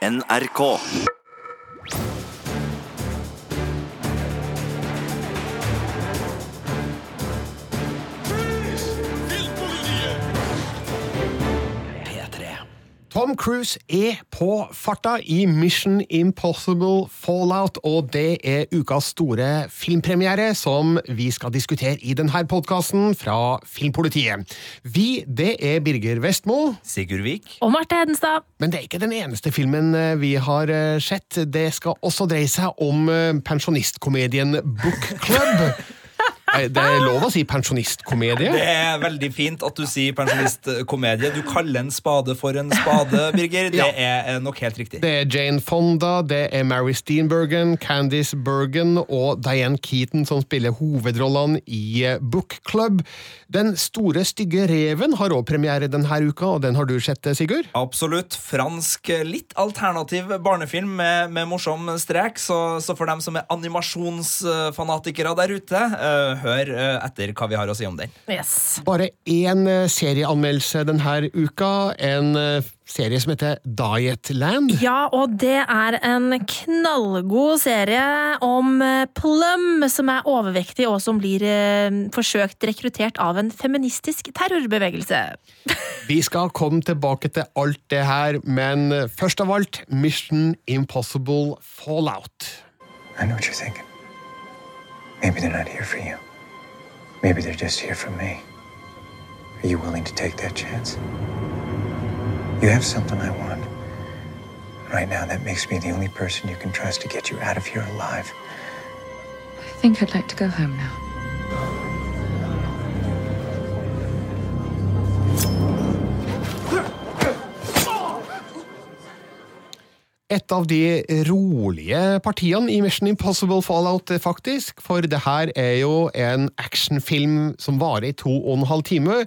NRK. Tom Cruise er på farta i Mission Impossible Fallout, og det er ukas store filmpremiere som vi skal diskutere i denne podkasten fra Filmpolitiet. Vi, det er Birger Vestmo, Sigurd Vik. Og Marte Hedenstad. men det er ikke den eneste filmen eh, vi har eh, sett. Det skal også dreie seg om eh, pensjonistkomedien Book Club. Det er lov å si pensjonistkomedie? Det er veldig fint at du sier pensjonistkomedie. Du kaller en spade for en spade, Birger. Det Ja. er nok helt riktig. Det er Jane Fonda, det er Mary Steenburgen, Candice Bergen og Diane Keaton som spiller hovedrollene i eh, Book Club. Den store stygge reven har også premiere denne uka, og den har du sett, eh, Sigurd? Absolutt. Fransk, eh, litt alternativ barnefilm med, med morsom strek. Så, så for dem som er animasjonsfanatikere der ute, eh, hør eh, etter hva vi har å si om den. Yes. Bare én eh, serieanmeldelse denne uka, en eh, serie som heter Dietland. Ja, og det er en knallgod serie om Plum, som er overvektig og som blir forsøkt rekruttert av en feministisk terrorbevegelse. Vi skal komme tilbake til alt det her, men først av alt Mission Impossible Fallout. I know what you're thinking. Maybe they're not here for you. Maybe they're just here for me. Are you willing to take that chance? You have something I want. Right now, that makes me the only person you can trust to get you out of here alive. I think I'd like to go home now. Et av de rolige partiene i Mission Impossible Fallout, faktisk. For det her er jo en actionfilm som varer i to og en halv time.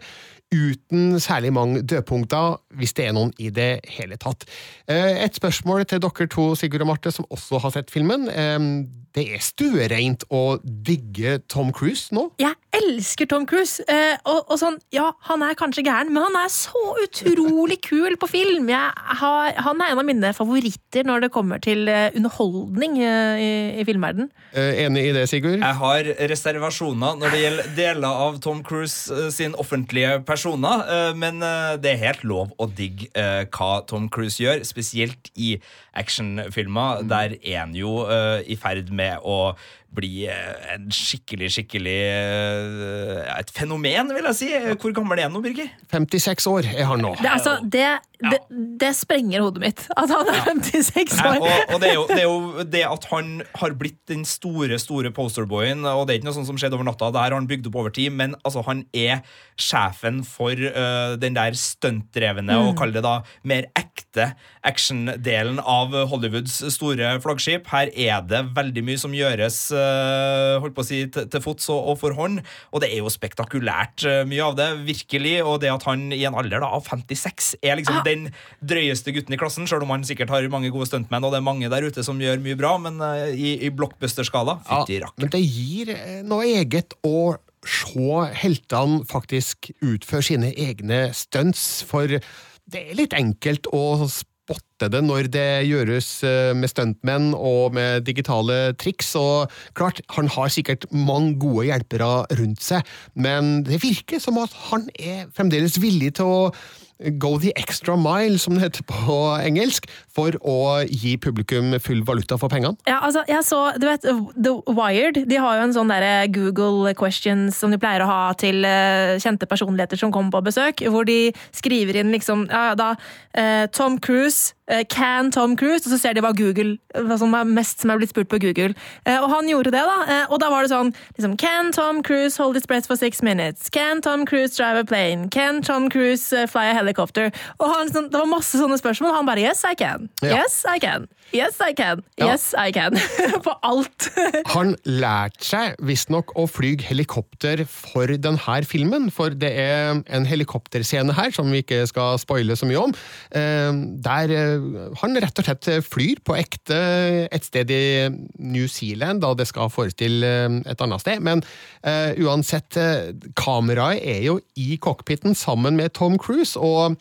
Uten særlig mange dødpunkter, hvis det er noen i det hele tatt. Eh, Et spørsmål til dere to, Sigurd og Marte, som også har sett filmen. Det er stuereint å digge Tom Cruise nå? Jeg elsker Tom Cruise. eh, og, og sånn, ja, han er kanskje gæren, men han er så utrolig kul på film. Jeg har, han er en av mine favoritter når det kommer til eh, underholdning eh, i, i filmverden. Eh, Enig i det, Sigurd? Jeg har reservasjoner når det gjelder deler av Tom Cruise eh, sin offentlige personer, eh, men det er helt lov å digge eh, hva Tom Cruise gjør, spesielt i actionfilmer. Der en jo uh, i ferd med å bli eh, en skikkelig, skikkelig eh, Et fenomen, vil jeg si. Hvor gammel er han nå, Birger? 56 år er han nå. Det, altså, det, det, det sprenger hodet mitt at han er 56 Nei, år. og, og det, er jo, det er jo det at han har blitt den store store posterboyen, og det er ikke noe sånt som skjedde over natta, det her har han bygd opp over tid, men altså, han er sjefen for uh, den der stuntdrevne, og kall det da mer ekte actiondelen av Hollywoods store flaggskip. Her er det veldig mye som gjøres øh, holdt på å si, til, til fots og, og for hånd, og det er jo spektakulært øh, mye av det, virkelig, og det at han i en alder da, av 56 er liksom Ah. den drøyeste gutten i klassen, selv om han sikkert har mange gode stuntmenn, og det er mange der ute som gjør mye bra, men uh, i, i blockbuster-skala, fytti Ja, rakker. men det gir eh, noe eget å se heltene faktisk utføre sine egne stunts, for det er litt enkelt å spotte det når det gjøres eh, med stuntmenn og med digitale triks, og klart, han har sikkert mange gode hjelpere rundt seg, men det virker som at han er fremdeles villig til å go the extra mile, som det heter på engelsk, for å gi publikum full valuta for pengene. Ja, altså, jeg så, du vet, The Wired de har jo en sånn der Google questions som de pleier å ha til eh, kjente personligheter som kommer på besøk, hvor de skriver inn liksom ja, da, eh, Tom Cruise, can Tom Cruise, og så ser de hva Google, hva som er mest som er blitt spurt på Google. Eh, og han gjorde det, da. Eh, og da var det sånn liksom, Can Tom Cruise hold his breath for six minutes? Can Tom Cruise drive a plane? Can Tom Cruise eh, fly a helicopter? Og han, sånn, det var masse sånne spørsmål, og han bare Yes, I can. Ja. Yes, I can. Yes, I can. Yes, I can. på alt. Han lærte seg visstnok å fly helikopter for denne filmen, for det er en helikopterscene her som vi ikke skal spoile så mye om, eh, der eh, han rett og slett flyr på ekte et sted i New Zealand, da det skal forestille eh, et annet sted. Men uh, uansett, kameraet er jo i cockpiten sammen med Tom Cruise, og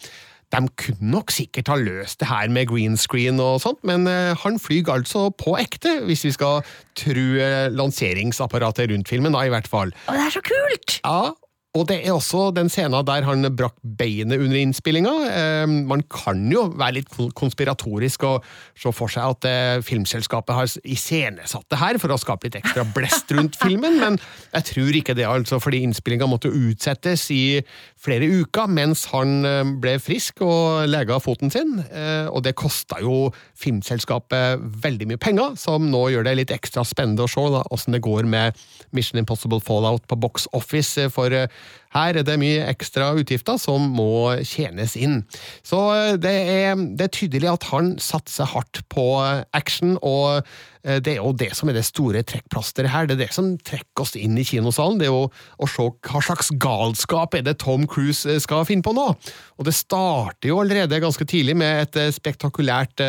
de kunne nok sikkert ha løst det her med green screen og sånt, men eh, han flyr altså på ekte, hvis vi skal tro eh, lanseringsapparatet rundt filmen, da, i hvert fall. Og det er så kult! Ja, og det er også den scenen der han brakk beinet under innspillinga. Eh, man kan jo være litt konspiratorisk og se for seg at eh, filmselskapet har iscenesatt det her for å skape litt ekstra blest rundt filmen, men jeg tror ikke det, altså, fordi innspillinga måtte utsettes i flere uker mens han eh, ble frisk og lega foten sin, eh, og det kosta jo filmselskapet veldig mye penger, som nå gjør det litt ekstra spennende å se åssen det går med Mission Impossible Fallout på box office, for her er det mye ekstra utgifter som må tjenes inn. Så eh, det er, det er tydelig at han satser hardt på eh, action, og eh, det er jo det som er det store trekkplasteret her. Det er det som trekker oss inn i kinosalen. Det er jo å se hva slags galskap er det Tom Cruise skal finne på nå. Og det starter jo allerede ganske tidlig med et spektakulært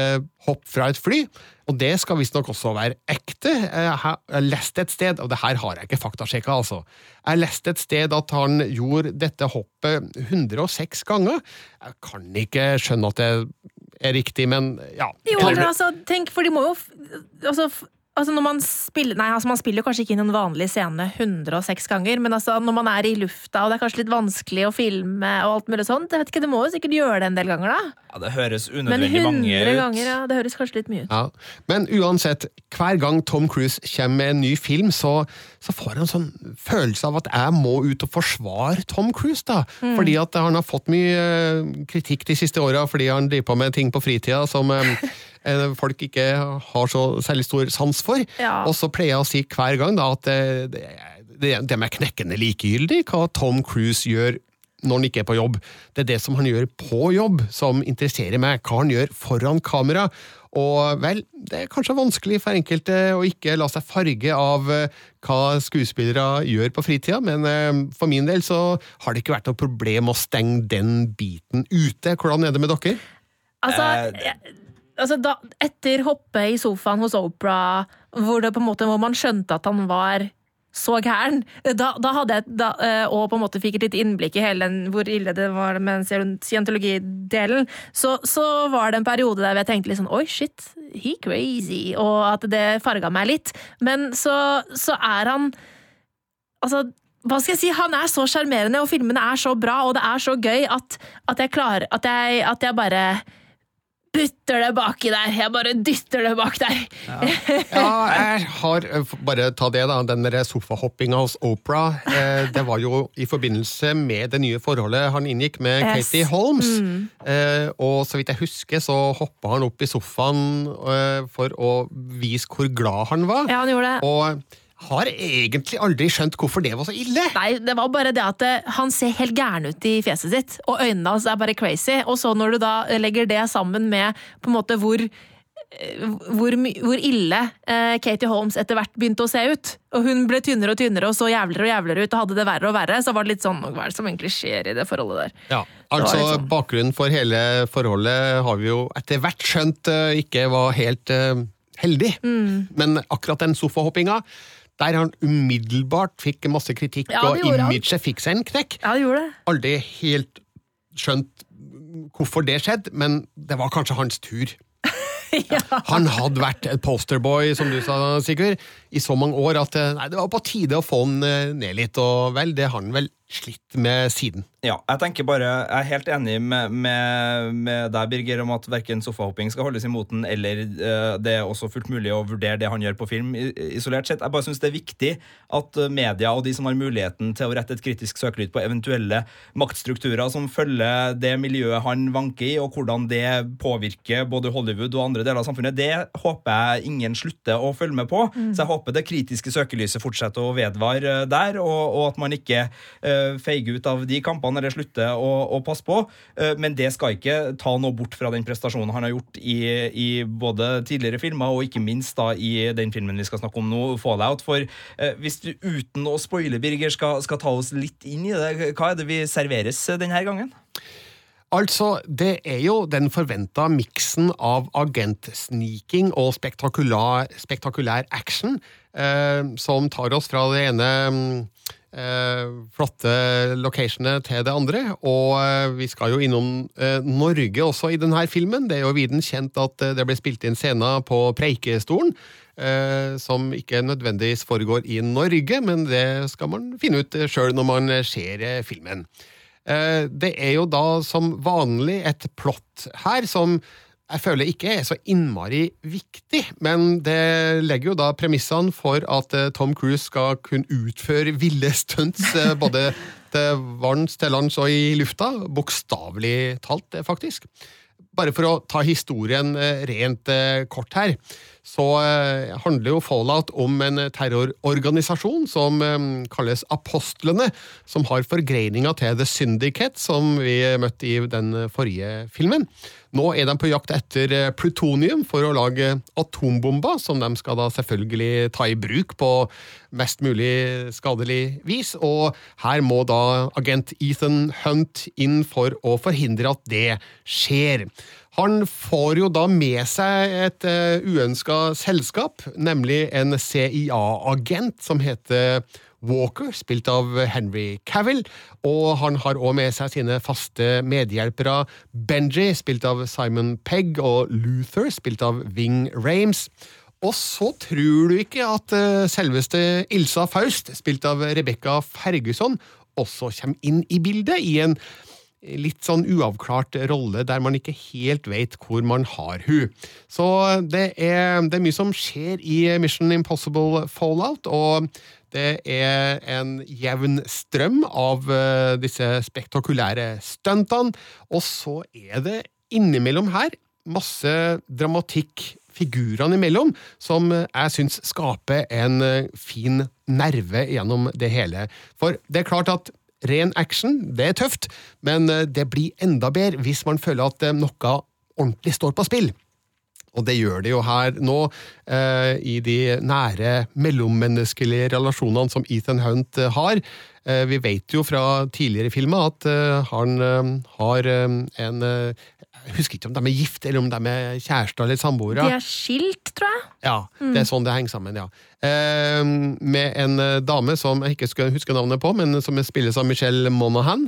hopp fra et fly. Og det skal visstnok også være ekte. Jeg har lest et sted, og det her har jeg ikke faktasjekka, altså. Jeg leste et sted at han gjorde dette hoppet 106 ganger. Jeg kan ikke skjønne at det er riktig, men ja. Jo, men altså, tenk, for de må jo altså, altså når man spiller Nei, altså man spiller kanskje ikke inn en vanlig scene 106 ganger, men altså når man er i lufta, og det er kanskje litt vanskelig å filme og alt mulig sånt, jeg vet ikke, det må jo sikkert gjøre det en del ganger, da. Ja, det høres unødvendig mange 100 ut. ganger, ja, det høres kanskje litt mye ut. Ja, Men uansett, hver gang Tom Cruise kommer med en ny film, så, så får jeg en sånn følelse av at jeg må ut og forsvare Tom Cruise. da. Fordi at han har fått mye eh, kritikk de siste åra fordi han driver på med ting på fritida som eh, folk ikke har så særlig stor sans for. Ja. Og så pleier jeg å si hver gang da at det, det, det, det er knekkende likegyldig hva Tom Cruise gjør når han ikke er på jobb. Det er det som han gjør på jobb som interesserer meg, hva han gjør foran kamera. Og vel, det er kanskje vanskelig for enkelte å ikke la seg farge av eh, hva skuespillere gjør på fritida, men eh, for min del så har det ikke vært noe problem å stenge den biten ute. Hvordan er det med dere? Altså, Eh, jeg, altså da, etter hoppet i sofaen hos Oprah, hvor, hvor man skjønte at han var så gæren, da, da hadde jeg da, eh, og på en måte fikk et litt innblikk i hele den, hvor ille det var med scientologidelen, så, så var det en periode der jeg tenkte litt sånn oi, shit, he crazy, og at det farga meg litt. Men så, så er han Altså, hva skal jeg si, han er så sjarmerende, og filmene er så bra, og det er så gøy at, at jeg klarer At jeg, at jeg bare putter det baki der. Jeg bare dytter det bak der. Ja, jeg har eh, Bare ta det, da. Den sofahoppinga hos Oprah. Eh, det var jo i forbindelse med det nye forholdet han inngikk med Yes. Katie Holmes. Eh, og så vidt jeg husker, så hoppa han opp i sofaen eh, for å vise hvor glad han var. Ja, han gjorde det. Og har egentlig aldri skjønt hvorfor det var så ille. Nei, det var bare det at eh, han ser helt gæren ut i fjeset sitt, og øynene hans er bare crazy. Og så når du da legger det sammen med på en måte hvor eh, hvor, hvor ille eh, Katie Holmes etter hvert begynte å se ut. Og hun ble tynnere og tynnere og så jævligere og jævligere ut og hadde det verre og verre. Så var det litt sånn Hva er det som egentlig skjer i det forholdet der? Ja, altså sånn. Bakgrunnen for hele forholdet har vi jo etter hvert skjønt eh, ikke var helt uh, heldig. Mm. Men akkurat den sofahoppinga, der han umiddelbart fikk masse kritikk, Ja, og imaget fikk seg en knekk. Ja, det gjorde det. Aldri helt skjønt hvorfor det skjedde, men det var kanskje hans tur. Han hadde vært et posterboy, som du sa, Sigurd, i så mange år at eh, nei, det var på tide å få han eh, ned litt, og vel, det har han vel slitt med siden. Ja, jeg tenker bare, jeg er helt enig med, med, med deg, Birger, om at verken sofahopping skal holdes i moten, eller uh, det er også fullt mulig å vurdere det han gjør på film isolert sett. Jeg bare synes det er viktig at media og de som har muligheten til å rette et kritisk søkelyd på eventuelle maktstrukturer som følger det miljøet han vanker i, og hvordan det påvirker både Hollywood og andre deler av samfunnet, det håper jeg ingen slutter å følge med på. Så jeg håper det kritiske søkelyset fortsetter å vedvare eh, der, og, og at man ikke eh, feiger ut av de kampene eller slutter å, å passe på. Eh, men det skal ikke ta noe bort fra den prestasjonen han har gjort i, i både tidligere filmer og ikke minst da i den filmen vi skal snakke om nå, Fallout. For hvis du uten å spoile, Birger, skal, skal ta oss litt inn i det, hva er det vi serveres denne gangen? Altså, det er jo den forventa miksen av agentsniking og spektakulær, spektakulær action eh, som tar oss fra det ene eh, flotte locationet til det andre. Og eh, vi skal jo innom eh, Norge også i denne filmen. Det er jo viden kjent at eh, det ble spilt inn scener på Preikestolen. eh, som ikke nødvendigvis foregår i Norge, men det skal man finne ut sjøl når man ser filmen. Eh, Det er jo da som vanlig et plott her som jeg føler ikke er så innmari viktig, men det legger jo da premissene for at eh, Tom Cruise skal kunne utføre ville stunts eh, både til vanns, til lands og i lufta. Bokstavelig talt, faktisk. Bare for å ta historien rent kort her, så eh, handler jo Fallout om en terrororganisasjon som eh, kalles Apostlene, som har forgreininga til The Syndicate, som vi møtte i den forrige filmen. Nå er de på jakt etter eh, plutonium for å lage atombomber, som de skal da selvfølgelig ta i bruk på mest mulig skadelig vis. Og her må da agent Ethan Hunt inn for å forhindre at det skjer. Han får jo da med seg et uh, uønska selskap, nemlig en CIA-agent som heter Walker, spilt av Henry Cavill, og han har òg med seg sine faste medhjelpere Benji, spilt av Simon Pegg, og Luther, spilt av Ving Rames. Og så tror du ikke at eh, selveste Ilsa Faust, spilt av Rebekka Ferguson, også kommer inn i bildet, i en litt sånn uavklart rolle der man ikke helt vet hvor man har hun. Så det er, det er mye som skjer i Mission Impossible Fallout, og det er en jevn strøm av eh, disse spektakulære stuntene, og så er det innimellom her masse dramatikk figurene imellom, som jeg syns skaper en eh, fin nerve gjennom det hele. For det er klart at ren action, det er tøft, men eh, det blir enda bedre hvis man føler at eh, noe ordentlig står på spill. Og det gjør det jo her nå, eh, i de nære mellommenneskelige relasjonene som Ethan Hunt eh, har. Eh, vi vet jo fra tidligere filmer at eh, han har en Jeg husker ikke om de er gifte, eller om de er kjærester eller samboere. De er skilt, tror jeg. Ja, det er sånn det henger sammen, ja. Eh, med en eh, dame som jeg ikke skulle huske navnet på, men som spilles av Michelle Monaghan.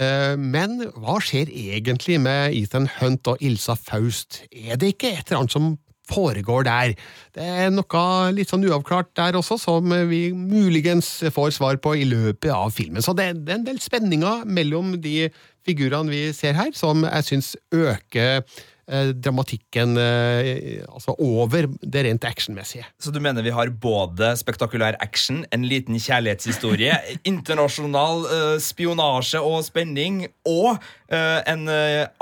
Eh, men hva skjer egentlig med Ethan Hunt og Ilsa Faust? Er det ikke et eller annet som foregår der? Det er noe litt sånn uavklart der også, som vi muligens får svar på i løpet av filmen. Så det, er en del spenninger mellom de figurene vi ser her, som jeg syns øker eh, dramatikken eh, altså over det rent actionmessige. Så du mener vi har både spektakulær action, en liten kjærlighetshistorie, internasjonal eh, spionasje og spenning, og en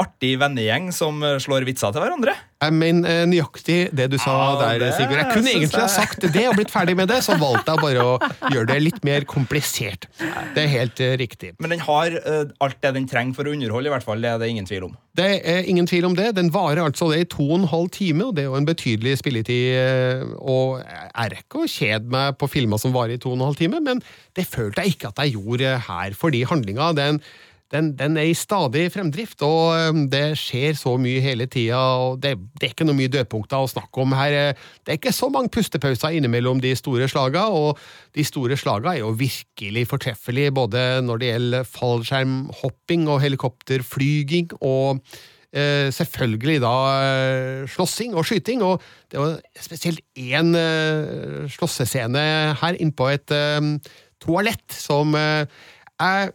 artig vennegjeng som slår vitser til hverandre? Jeg mener eh, nøyaktig det du sa ah, der, det Sigurd. Jeg kunne jeg egentlig ha sagt det og blitt ferdig med det, så valgte jeg bare å gjøre det litt mer komplisert. Det er helt eh, riktig. Men den har eh, alt det den trenger for å underholde, i hvert fall. Det er det ingen tvil om. Det er ingen tvil om det. Den varer altså det i to og en halv time, og det er jo en betydelig spilletid. Og jeg er ikke å kjede meg på filmer som varer i to og en halv time, men det følte jeg ikke at jeg gjorde her, fordi handlinga den, den, den er i stadig fremdrift, og eh, det skjer så mye hele tida, det, det er ikke noe mye dødpunkter å snakke om her. eh. Det er ikke så mange pustepauser innimellom de store slaga, og de store slaga er jo virkelig fortreffelige, både når det gjelder fallskjermhopping og helikopterflyging, og eh, selvfølgelig da eh, slåssing og skyting, og det var spesielt én eh, slåssescene her innpå et eh, toalett som eh, jeg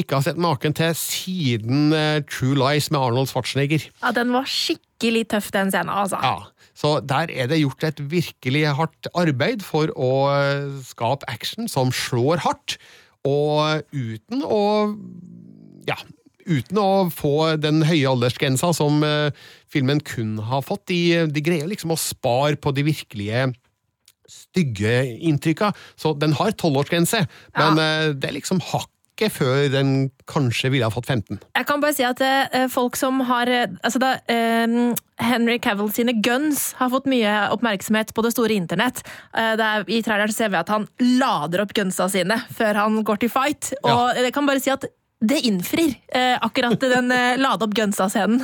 ikke har sett maken til siden eh, True Lies med Arnold Schwarzenegger. Ja, Den var skikkelig tøff, den scenen. altså. Ja, så der er det gjort et virkelig hardt arbeid for å eh, skape action som slår hardt, og uten å ja, uten å få den høye aldersgrensa som eh, filmen kun har fått. De, de greier liksom å spare på de virkelige stygge inntrykka. Så den har tolvårsgrense, men eh, det er liksom hakket før den kanskje ville ha fått 15. Jeg kan bare si at eh, folk som har eh, altså da, eh, Henry Cavill sine guns har fått mye oppmerksomhet på det store internett. Eh, det er, I traileren ser vi at han lader opp gunsa sine før han går til fight. Og jeg kan bare si at det innfrir. Eh, akkurat den eh, lade opp gunsa-scenen.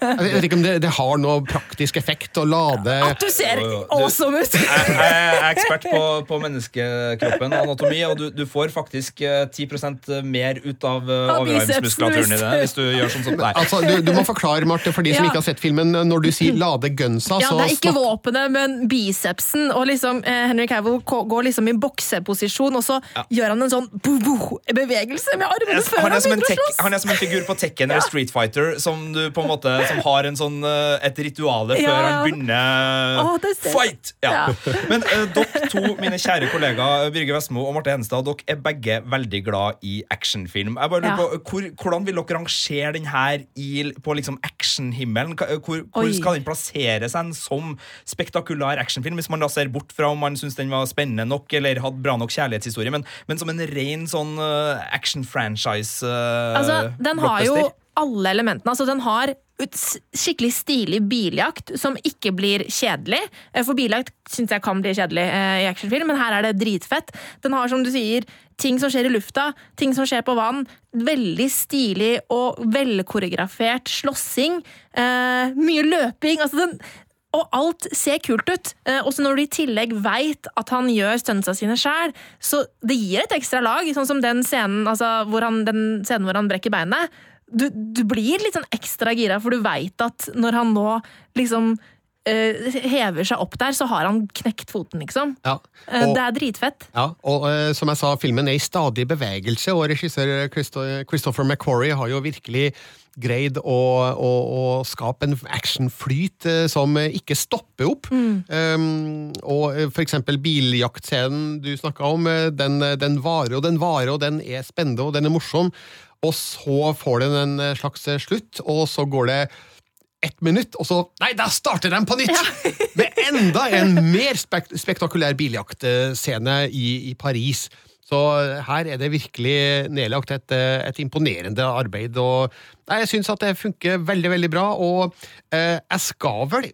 Jeg vet ikke om det, det har noe praktisk effekt å lade At du ser awesome ut! Jeg jeg er ekspert på, på menneskekroppen og anatomi, og du, du får faktisk eh, 10% mer ut av uh, overarmsmuskulaturen i det hvis du gjør sånn som deg. Altså, du, du må forklare, Marte, for de som Ja. ikke har sett filmen. Når du sier 'lade gunsa', Ja, så Det er ikke snakk- våpenet, men bicepsen. Og liksom, eh, Henry Cavill går liksom i bokseposisjon, og så gjør han en sånn bo-bo-bevegelse med armene før Han er, som en tek, han er som en figur på Tekken eller Street Fighter som, du på en måte, som har en sånn, eh, et rituale før han begynner oh, Fight! Men uh, dere to, mine kjære kollegaer Birger Vestmo og Marte Henstad, dere er begge veldig glad i actionfilm. Jeg bare lurer på, hvor, Hvordan vil dere rangere den her i, på liksom actionhimmelen? Hvor, hvor skal den plassere seg som spektakulær actionfilm? Hvis man da ser bort fra om man syns den var spennende nok eller hadde bra nok kjærlighetshistorie, men, men som en ren sånn uh, action-franchise uh, Altså, den har jo alle elementene. Altså, den har skikkelig stilig biljakt som ikke blir kjedelig. Eh, For biljakt syns jeg kan bli kjedelig eh, i actionfilm, men her er det dritfett. Den har, som du sier, ting som skjer i lufta, ting som skjer på vann. Veldig stilig og velkoreografert slåssing. Eh, mye løping. Altså, den og alt ser kult ut. Og så når du i tillegg veit at han gjør stuntsa sine sjæl, så det gir et ekstra lag. Sånn som den scenen, altså, hvor han, den scenen hvor han brekker beinet. Du, du blir litt sånn ekstra gira, for du veit at når han nå liksom eh, hever seg opp der, så har han knekt foten, liksom. Ja. Eh, Og- det er dritfett. Ja, og eh, som jeg sa, filmen er i stadig bevegelse, og regissør Christo- Christopher McQuarrie har jo virkelig greid å, å, å skape en actionflyt eh, som ikke stopper opp. Um, og eh, for eksempel biljaktscenen du snakka om, eh, den, den varer og den varer, og den er spennende og den er morsom. Og så får den en slags slutt, og så går det ett minutt, og så Nei, da starter de på nytt! Med enda en mer spek spektakulær biljaktscene i, i Paris. Så her er det virkelig nedlagt et, eh, et imponerende arbeid. Og nei, jeg syns at det funker veldig, veldig bra. Og eh, jeg skal vel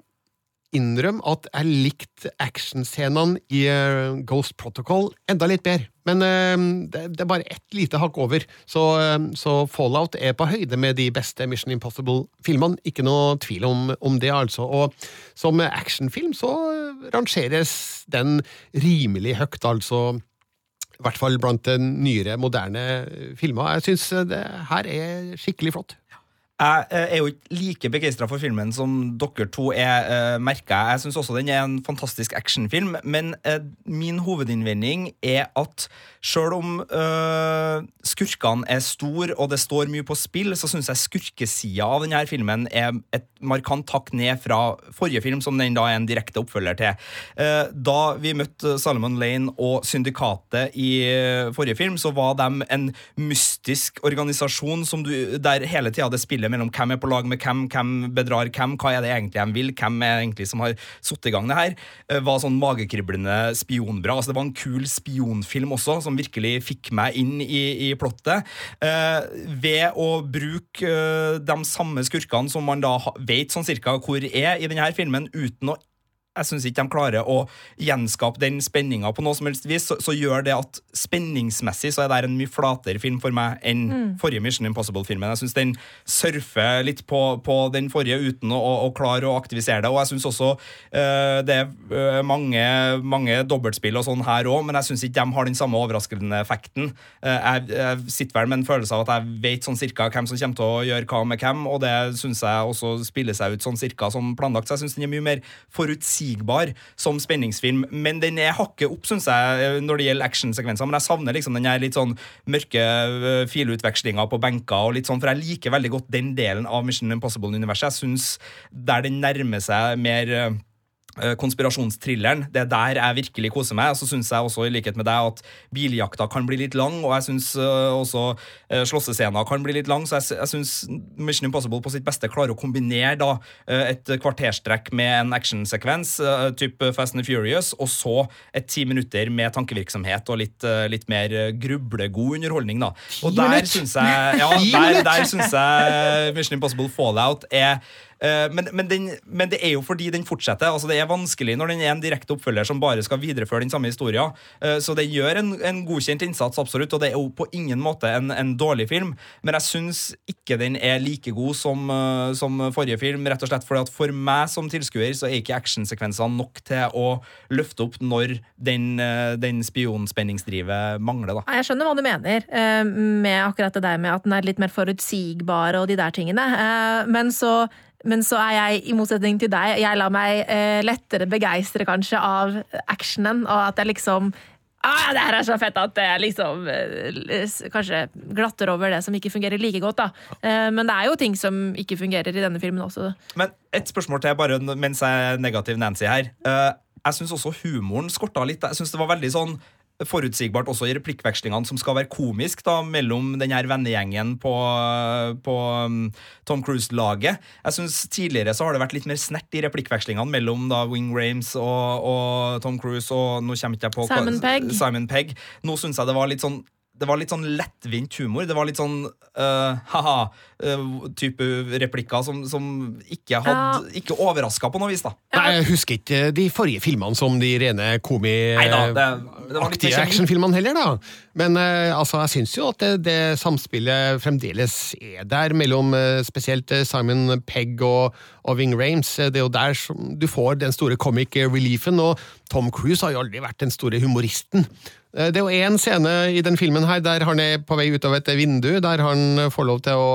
innrømme at jeg likte actionscenene i eh, Ghost Protocol enda litt bedre. Men eh, det, det er bare ett lite hakk over. Så, eh, så Fallout er på høyde med de beste Mission Impossible-filmene. Ikke noe tvil om, om det, altså. Og som actionfilm så rangeres den rimelig høyt, altså. I hvert fall blant den nyere, moderne eh, filmer. Jeg syns det her er skikkelig flott. Jeg eh, er jo ikke like begeistra for filmen som dere to er, uh, merker jeg. Syns også den er en fantastisk actionfilm, men eh, min hovedinnvending er at sjøl om øh, skurkene er store og det står mye på spill, så syns jeg skurkesida av denne filmen er et markant hakk ned fra forrige film, som den da er en direkte oppfølger til. Eh, da vi møtte Salomon Lane og Syndikatet i eh, forrige film, så var de en mystisk organisasjon du, der hele tida det spillet mellom hvem er på lag med hvem, hvem bedrar hvem, hva er det egentlig de vil, hvem er egentlig som har satt i gang det her, eh, var sånn magekriblende spionbra. Altså Det var en kul spionfilm også, som virkelig fikk meg inn i, i plottet. Eh, ved å bruke eh, de samme skurkene som man da vet sånn cirka hvor er i denne filmen, uten å jeg syns ikke de klarer å gjenskape den spenninga på noe som helst vis, så, så gjør det at spenningsmessig så er det en mye flatere film for meg enn forrige Mission Impossible-filmen. Jeg syns den surfer litt på, på den forrige uten å, å klare å aktivisere det, og jeg syns også eh, det er eh, mange, mange dobbeltspill og sånn her òg, men jeg syns ikke de har den samme overraskende effekten. Eh, jeg, jeg sitter vel med en følelse av at jeg vet sånn cirka hvem som kommer til å gjøre hva med hvem, og det syns jeg også spiller seg ut sånn cirka som planlagt, så jeg syns den er mye mer forutsigbar som spenningsfilm, men den er hakket opp, syns jeg, når det gjelder actionsekvenser. Men jeg savner liksom den litt sånn mørke øh, filutvekslinga på benker, og litt sånn, for jeg liker veldig godt den delen av Mission Impossible-universet. Jeg syns der den nærmer seg mer eh. Det er der jeg virkelig koser meg. Og så syns jeg også, i likhet med deg, at biljakta kan bli litt lang, og jeg syns også uh, slåssescener kan bli litt lang, så jeg, jeg syns Mission Impossible på sitt beste klarer å kombinere da eh, et kvarterstrekk med en actionsekvens, uh, type Fast and Furious, og så et ti minutter med tankevirksomhet og litt, eh, litt mer eh, grublegod underholdning, da. Og der syns jeg Ja, der, der syns jeg Mission Impossible Fallout er Eh, men, men, den, men det er jo fordi den fortsetter. altså Det er vanskelig når den er en direkte oppfølger som bare skal videreføre den samme historien. Eh, så den gjør en, en godkjent innsats, absolutt, og det er jo på ingen måte en, en dårlig film. Men jeg syns ikke den er like god som, eh, som forrige film, rett og slett fordi at for meg som tilskuer så er ikke actionsekvensene nok til å løfte opp når den, eh, den spionspenningsdrivet mangler. da. Jeg skjønner hva du mener eh, med akkurat det der med at den er litt mer forutsigbar og de der tingene. Eh, Men så, men så er jeg, i motsetning til deg, jeg lar meg eh, lettere begeistre kanskje av actionen, og at jeg liksom Ah, det her er så fett at jeg liksom eh, kanskje glatter over det som ikke fungerer like godt. da. Eh, Men det er jo ting som ikke fungerer i denne filmen også. Men et spørsmål til, bare mens jeg er negativ Nancy her. Eh, jeg syns også humoren skorta litt. Jeg synes det var veldig sånn forutsigbart også i replikkvekslingene som skal være komisk da, mellom den her vennegjengen på, på um, Tom Cruise-laget. Jeg synes Tidligere så har det vært litt mer snert i replikkvekslingene mellom da Wing Rames og, og Tom Cruise og nå kommer ikke jeg på Simon Pegg. Simon Pegg. Nå syns jeg det var litt sånn det var litt sånn lettvint humor. Det var litt sånn uh, ha-ha-type replikker som, som ikke, hadde, ikke overraska på noe vis. da Nei, Jeg husker ikke de forrige filmene som de rene komi-aktige actionfilmene heller, da. Men uh, altså, jeg syns jo at det, det samspillet fremdeles er der, mellom eh, spesielt eh, Simon Pegg og, og Ving Rames. Eh, Det er jo der som du får den store comic reliefen, og Tom Cruise har jo aldri vært den store humoristen. Eh, Det er jo én scene i den filmen her der han er på vei ut av et vindu, der han får lov til å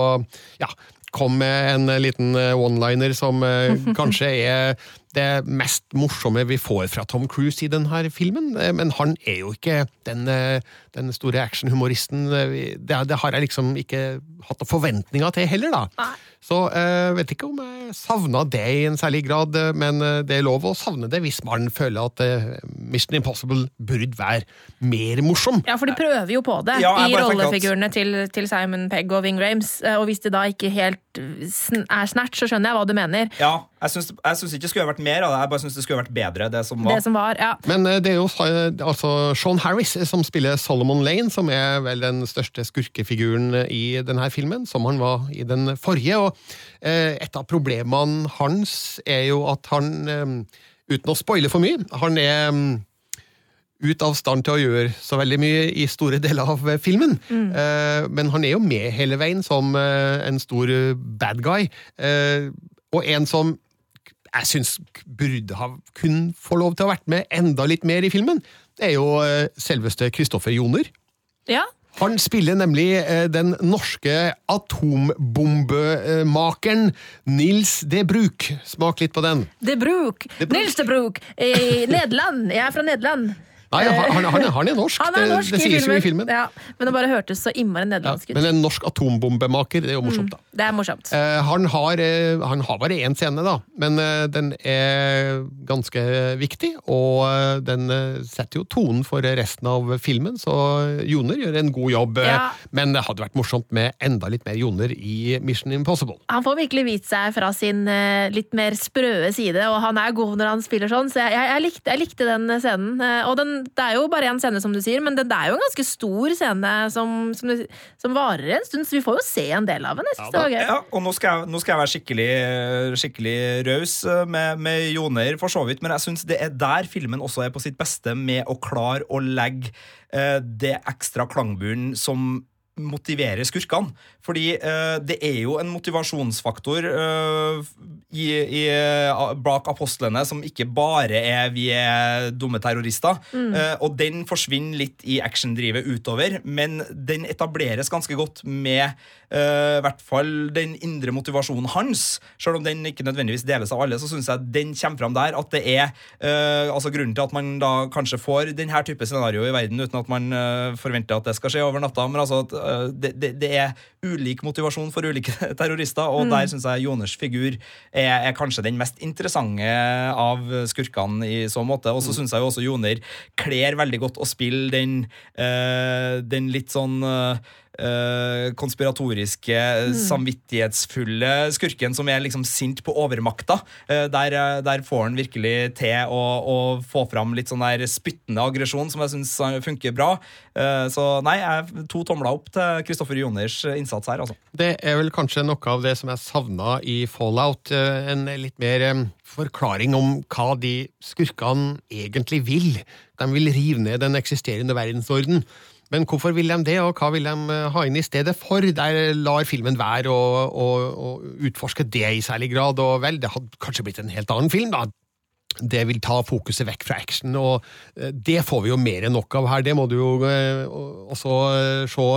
ja, komme med en liten eh, one-liner som eh, kanskje er det mest morsomme vi får fra Tom Cruise i denne filmen. Eh, Men han er jo ikke den, eh, den store actionhumoristen. eh, Det, det har jeg liksom ikke hatt noen forventninger til heller, da. Så jeg vet ikke om jeg savna det i en særlig grad, men det er lov å savne det hvis man føler at Mission Impossible burde være mer morsom. Ja, for de prøver jo på det Ja, i at- rollefigurene til, til Simon Pegg og Ving Rames. Og hvis det da ikke helt er snert, så skjønner jeg hva du mener. Ja, jeg syns ikke det skulle vært mer av det. Jeg bare syns det skulle vært bedre, det som var. Det som var, ja. Men eh, det er jo eh, altså Sean Harris eh, som spiller Solomon Lane, som er vel den største skurkefiguren i denne filmen, som han var i den forrige. Og eh, et av problemene hans er jo at han, eh, uten å spoile for mye, han er mm, ut av stand til å gjøre så veldig mye i store deler av filmen. Eh, men han er jo med hele veien som eh, en stor bad guy, eh, og en som jeg syns burde ha kun få lov til å ha vært med enda litt mer i filmen, det er jo eh, selveste Kristoffer Joner. ja. Han spiller nemlig eh, den norske atombombemakeren Nils De Bruk. Smak litt på den. De Broek. Nils De Broek i Nederland. Jeg er fra Nederland. Nei, han, han, han, er, norsk. Han er norsk det, det i sies jo i filmen. Ja, men det bare hørtes så innmari Ja, nederlandsk ut. men en norsk atombombemaker, det er jo morsomt, da. Det er morsomt. Eh, han, har, eh, han har bare én scene, da, men eh, den er ganske viktig. Og eh, den setter jo tonen for resten av filmen, så Joner gjør en god jobb. Ja. Men det hadde vært morsomt med enda litt mer Joner i Mission Impossible. Han får virkelig vist seg fra sin litt mer sprøe side, og han er god når han spiller sånn, så jeg, jeg, jeg, likte, jeg likte den scenen. Og den, det er jo bare en scene, som du sier, men det, det er jo en ganske stor scene som, som, som varer en stund, så vi får jo se en del av den. Jeg synes det var gøy. Ja, og nå skal jeg, nå skal jeg være skikkelig, skikkelig raus eh, med, med Joner, for så vidt, men jeg syns det er der filmen også er på sitt beste med å klare å legge eh, det ekstra klangburen som motiverer skurkene. Fordi uh, det er jo en motivasjonsfaktor uh, i, i, eh, bak apostlene som ikke bare er vi er dumme terrorister. Eh, og den forsvinner litt i actiondrivet utover, men den etableres ganske godt med i hvert fall den indre motivasjonen hans. Selv om den ikke nødvendigvis deles av alle, så syns jeg den kommer fram der. At det er altså grunnen til at man da kanskje får denne type scenario i verden uten at man forventer at det skal skje over natta. Men altså at det, det, det er ulik motivasjon for ulike terrorister, og der syns jeg Joners figur er, er kanskje den mest interessante av skurkene i så måte. Og så syns jeg jo også Joner kler veldig godt å spille den, eh, den litt sånn eh, konspiratoriske, samvittighetsfulle skurken som er liksom sint på overmakta. Uh, der, eh, der får han virkelig til å, å få fram litt sånn der spyttende aggresjon, som jeg syns funker bra. Uh, så nei, jeg to tomler opp til Kristoffer Joners innsats her, altså. Det er vel kanskje noe av det som jeg savna i Fallout. En litt mer forklaring om hva de skurkene egentlig vil. De vil rive ned den eksisterende verdensorden. Men hvorfor vil de det, og hva vil de eh, ha inn i stedet for? Der lar filmen være å, utforske det i særlig grad, og vel, det hadde kanskje blitt en helt annen film, da. Det vil ta fokuset vekk fra action, og eh, det får vi jo mer enn nok av her. Det må du jo eh, også eh, se,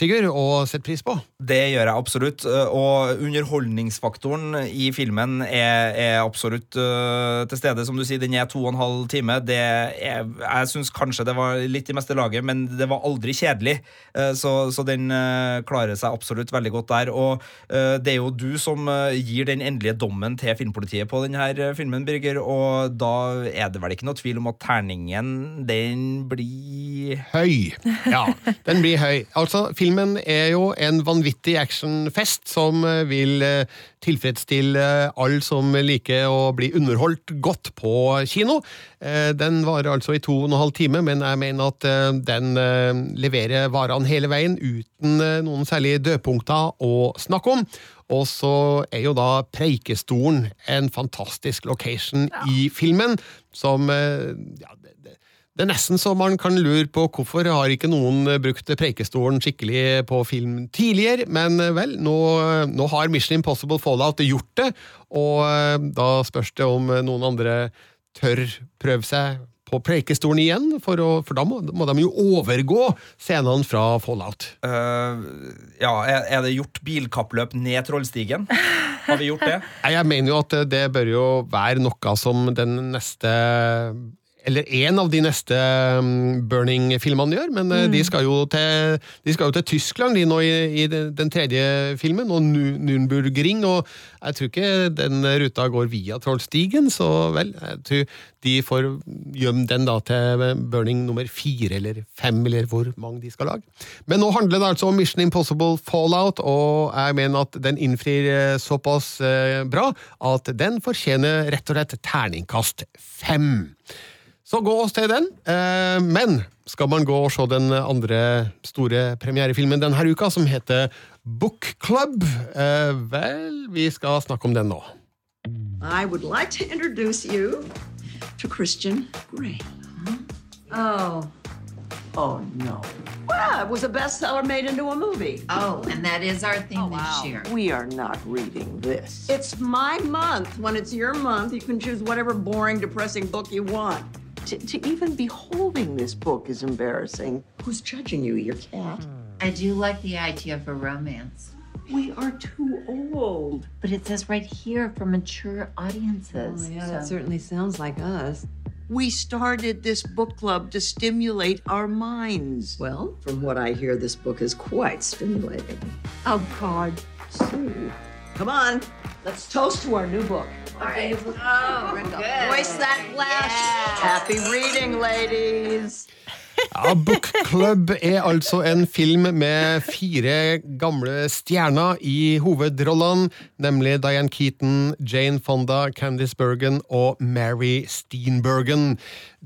Sigurd, og sette pris på. Det gjør jeg absolutt. Og underholdningsfaktoren i filmen er, er absolutt til stede. Som du sier, den er to og en halv time. Det er, jeg syns kanskje det var litt i meste laget, men det var aldri kjedelig. Så, så den klarer seg absolutt veldig godt der. Og det er jo du som gir den endelige dommen til filmpolitiet på denne filmen, Birger. Og da er det vel ikke noe tvil om at terningen, den blir Høy. Ja, den blir høy. Altså, filmen er jo en vanvittig actionfest som eh, vil eh, tilfredsstille alle som liker å bli underholdt godt på kino. Eh, Den varer altså i to og en halv time, men jeg mener at den leverer varene hele veien uten noen særlige dødpunkter å snakke om. Og så er jo da Preikestolen en fantastisk location i filmen, som eh, ja, det, det, det er nesten så man kan lure på hvorfor har ikke noen brukt Preikestolen skikkelig på film tidligere, men eh, vel, nå, nå har Mission Impossible Fallout gjort det, og eh, da spørs det om noen andre tør prøve seg på Preikestolen igjen, for, å, for da må, må de jo overgå scenene fra Fallout. Uh, ja, er, det gjort bilkappløp ned Trollstigen? Har vi gjort det? Jeg mener jo at det bør jo være noe som den neste eller en av de neste um, Burning-filmene gjør, men mm. de, skal til, de skal jo til Tyskland de nå i, i den tredje filmen, og Nürnbergring, og jeg tror ikke den ruta går via Trollstigen, så vel, jeg tror de får gjemme den da til Burning nummer fire eller fem, eller hvor mange de skal lage. Men nå handler det altså om Mission Impossible Fallout, og jeg mener at den innfrir eh, såpass eh, bra at den fortjener rett og slett terningkast fem. Så gå oss til den. Eh, men skal man gå og se den andre store premierefilmen denne uka, som heter Book Club, eh, vel, vi skal snakke om den nå. I would like to introduce you to Christian Grey. Oh. Oh, no. Well, it was a bestseller made into a movie. Oh, and that is our theme this year. We are not reading this. It's my month. When it's your month, you can choose whatever boring, depressing book you want. To, to even be holding this book is embarrassing. Who's judging you? Your cat? I do like the idea of a romance. We are too old. But it says right here for mature audiences. Oh, yeah, that certainly sounds like us. We started this book club to stimulate our minds. Well, from what I hear, this book is quite stimulating. Oh, God. Sue. Come on, let's toast to our new book. All right. Oh, good. Voice that glass. Happy reading, ladies. Ja, Book Club er altså en film med fire gamle stjerner i hovedrollene, nemlig Diane Keaton, Jane Fonda, Candice Bergen og Mary Steenbergen.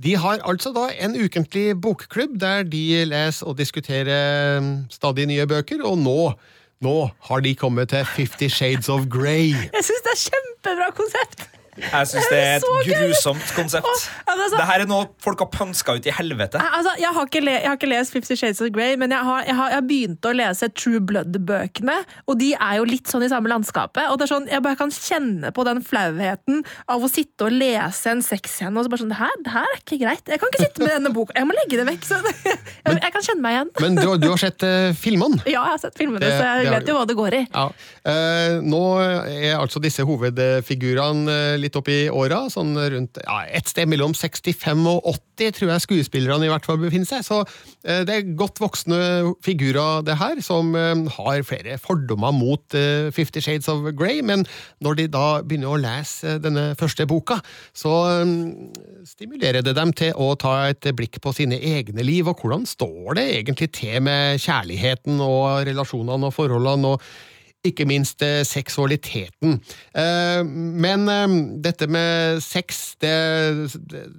De har altså da en ukentlig bokklubb der de leser og diskuterer um, stadig nye bøker, og nå, nå har de kommet til Fifty Shades of Grey. Jeg syns det er kjempebra konsept! Jeg syns det er et grusomt konsept. Åh, ja, det er her er noe folk har pønska ut i helvete. Altså, jeg, har ikke le jeg har ikke lest Fifty Shades of Grey, men jeg har, jeg har, jeg har begynt å lese True Blood-bøkene. Og de er jo litt sånn i samme landskapet. Og det er sånn, Jeg bare kan kjenne på den flauheten av å sitte og lese en sexscene og så bare sånn det her, det her er ikke greit. Jeg kan ikke sitte med denne boka. Jeg må legge det vekk. Så jeg, kjenne meg igjen. Men du, du har sett uh, filmene? Ja, jeg har sett filmene, så jeg vet jo hva det går i. Ja. Uh, nå er altså disse hovedfigurene eh, litt opp i åra, sånn rundt ja, et sted mellom 65 og 80, tror jeg skuespillerne i hvert fall befinner seg. Så uh, det er godt voksne figurer, det her, som eh, har flere fordommer mot eh, Fifty Shades of Grey. Men når de da begynner å lese denne første boka, så stimulerer det dem til å ta et blikk på sine egne liv, og hvordan står det egentlig til med kjærligheten og relasjonene og forholdene. og ikke minst eh, seksualiteten. Eh, men eh, dette med sex, det,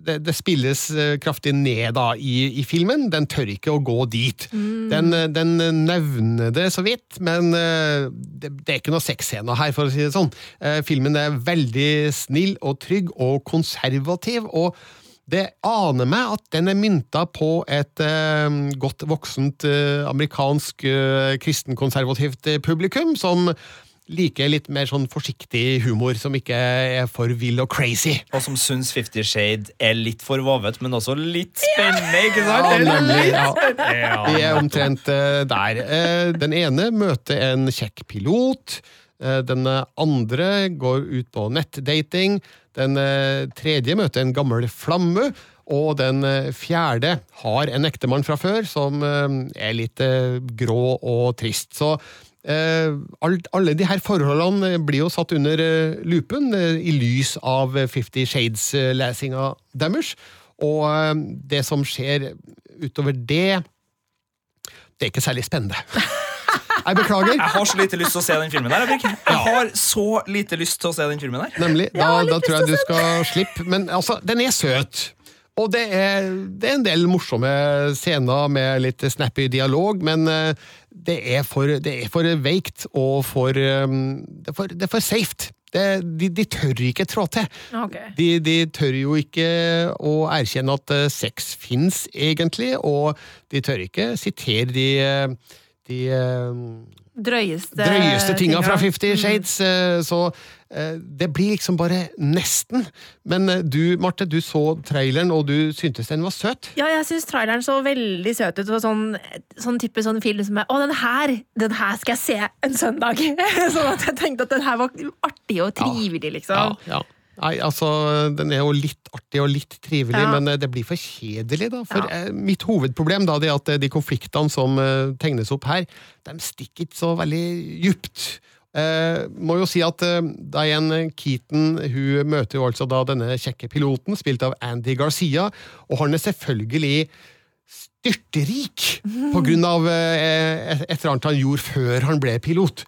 det, det spilles kraftig ned da i, i, filmen. Den tør ikke å gå dit. Mm. Den, den, nevner det så vidt, men det, det er ikke noe sexscene her, for å si det sånn. Filmen er veldig snill og trygg og konservativ. og det aner meg at den er mynta på et eh, godt voksent eh, amerikansk eh, kristenkonservativt eh, publikum, som liker litt mer sånn forsiktig humor, som ikke er for vill og crazy. Og som syns Fifty Shade er litt for vovet, men også litt spennende, ikke sant? Ja, nemlig. Ja. Vi er omtrent uh, der. Uh, den ene møter en kjekk pilot. Den andre går ut på nettdating. Den eh, tredje møter en gammel flamme. Og den eh, fjerde har en ektemann fra før som eh, er litt grå og trist. Så alle de her forholdene blir jo satt under lupen i lys av Fifty Shades-lesinga deres. Og det som skjer utover det, det er ikke særlig spennende. Jeg beklager. Jeg har så lite lyst til å se den filmen der. Jeg har så lite lyst til å se den filmen der. Nemlig. Da, da tror jeg du skal slippe. Men altså, den er søt. Og det er, det er, en del morsomme scener med litt snappy dialog, men eh, det er for, det er for veikt og for um, Det er for, det er for safe. Det, de, de, tør ikke trå til. Okay. De, de, tør jo ikke å erkjenne at uh, sex fins, egentlig, og de tør ikke sitere de de eh, drøyeste, drøyeste tinga fra Fifty mm. Shades. Mm. Så eh, det blir liksom bare nesten. Men du, Marte, du så traileren, og du syntes den var søt? Ja, jeg syns traileren så veldig søt ut. Sånn, sånn type sånn film som er Å, den her! Den her skal jeg se en søndag! sånn at jeg tenkte at den her var artig og trivelig, liksom. Ja, ja. Nei, altså, Den er jo litt artig og litt trivelig, ja. men eh, det blir for kjedelig. da. For ja. eh, Mitt hovedproblem da, det er at eh, de konfliktene som eh, tegnes opp her, de stikker ikke så veldig djupt. Eh, må jo si at eh, Diane Keaton hun møter jo altså da denne kjekke piloten, spilt av Andy Garcia, og han er selvfølgelig styrterik mm. på grunn av et eller annet han gjorde før han ble pilot.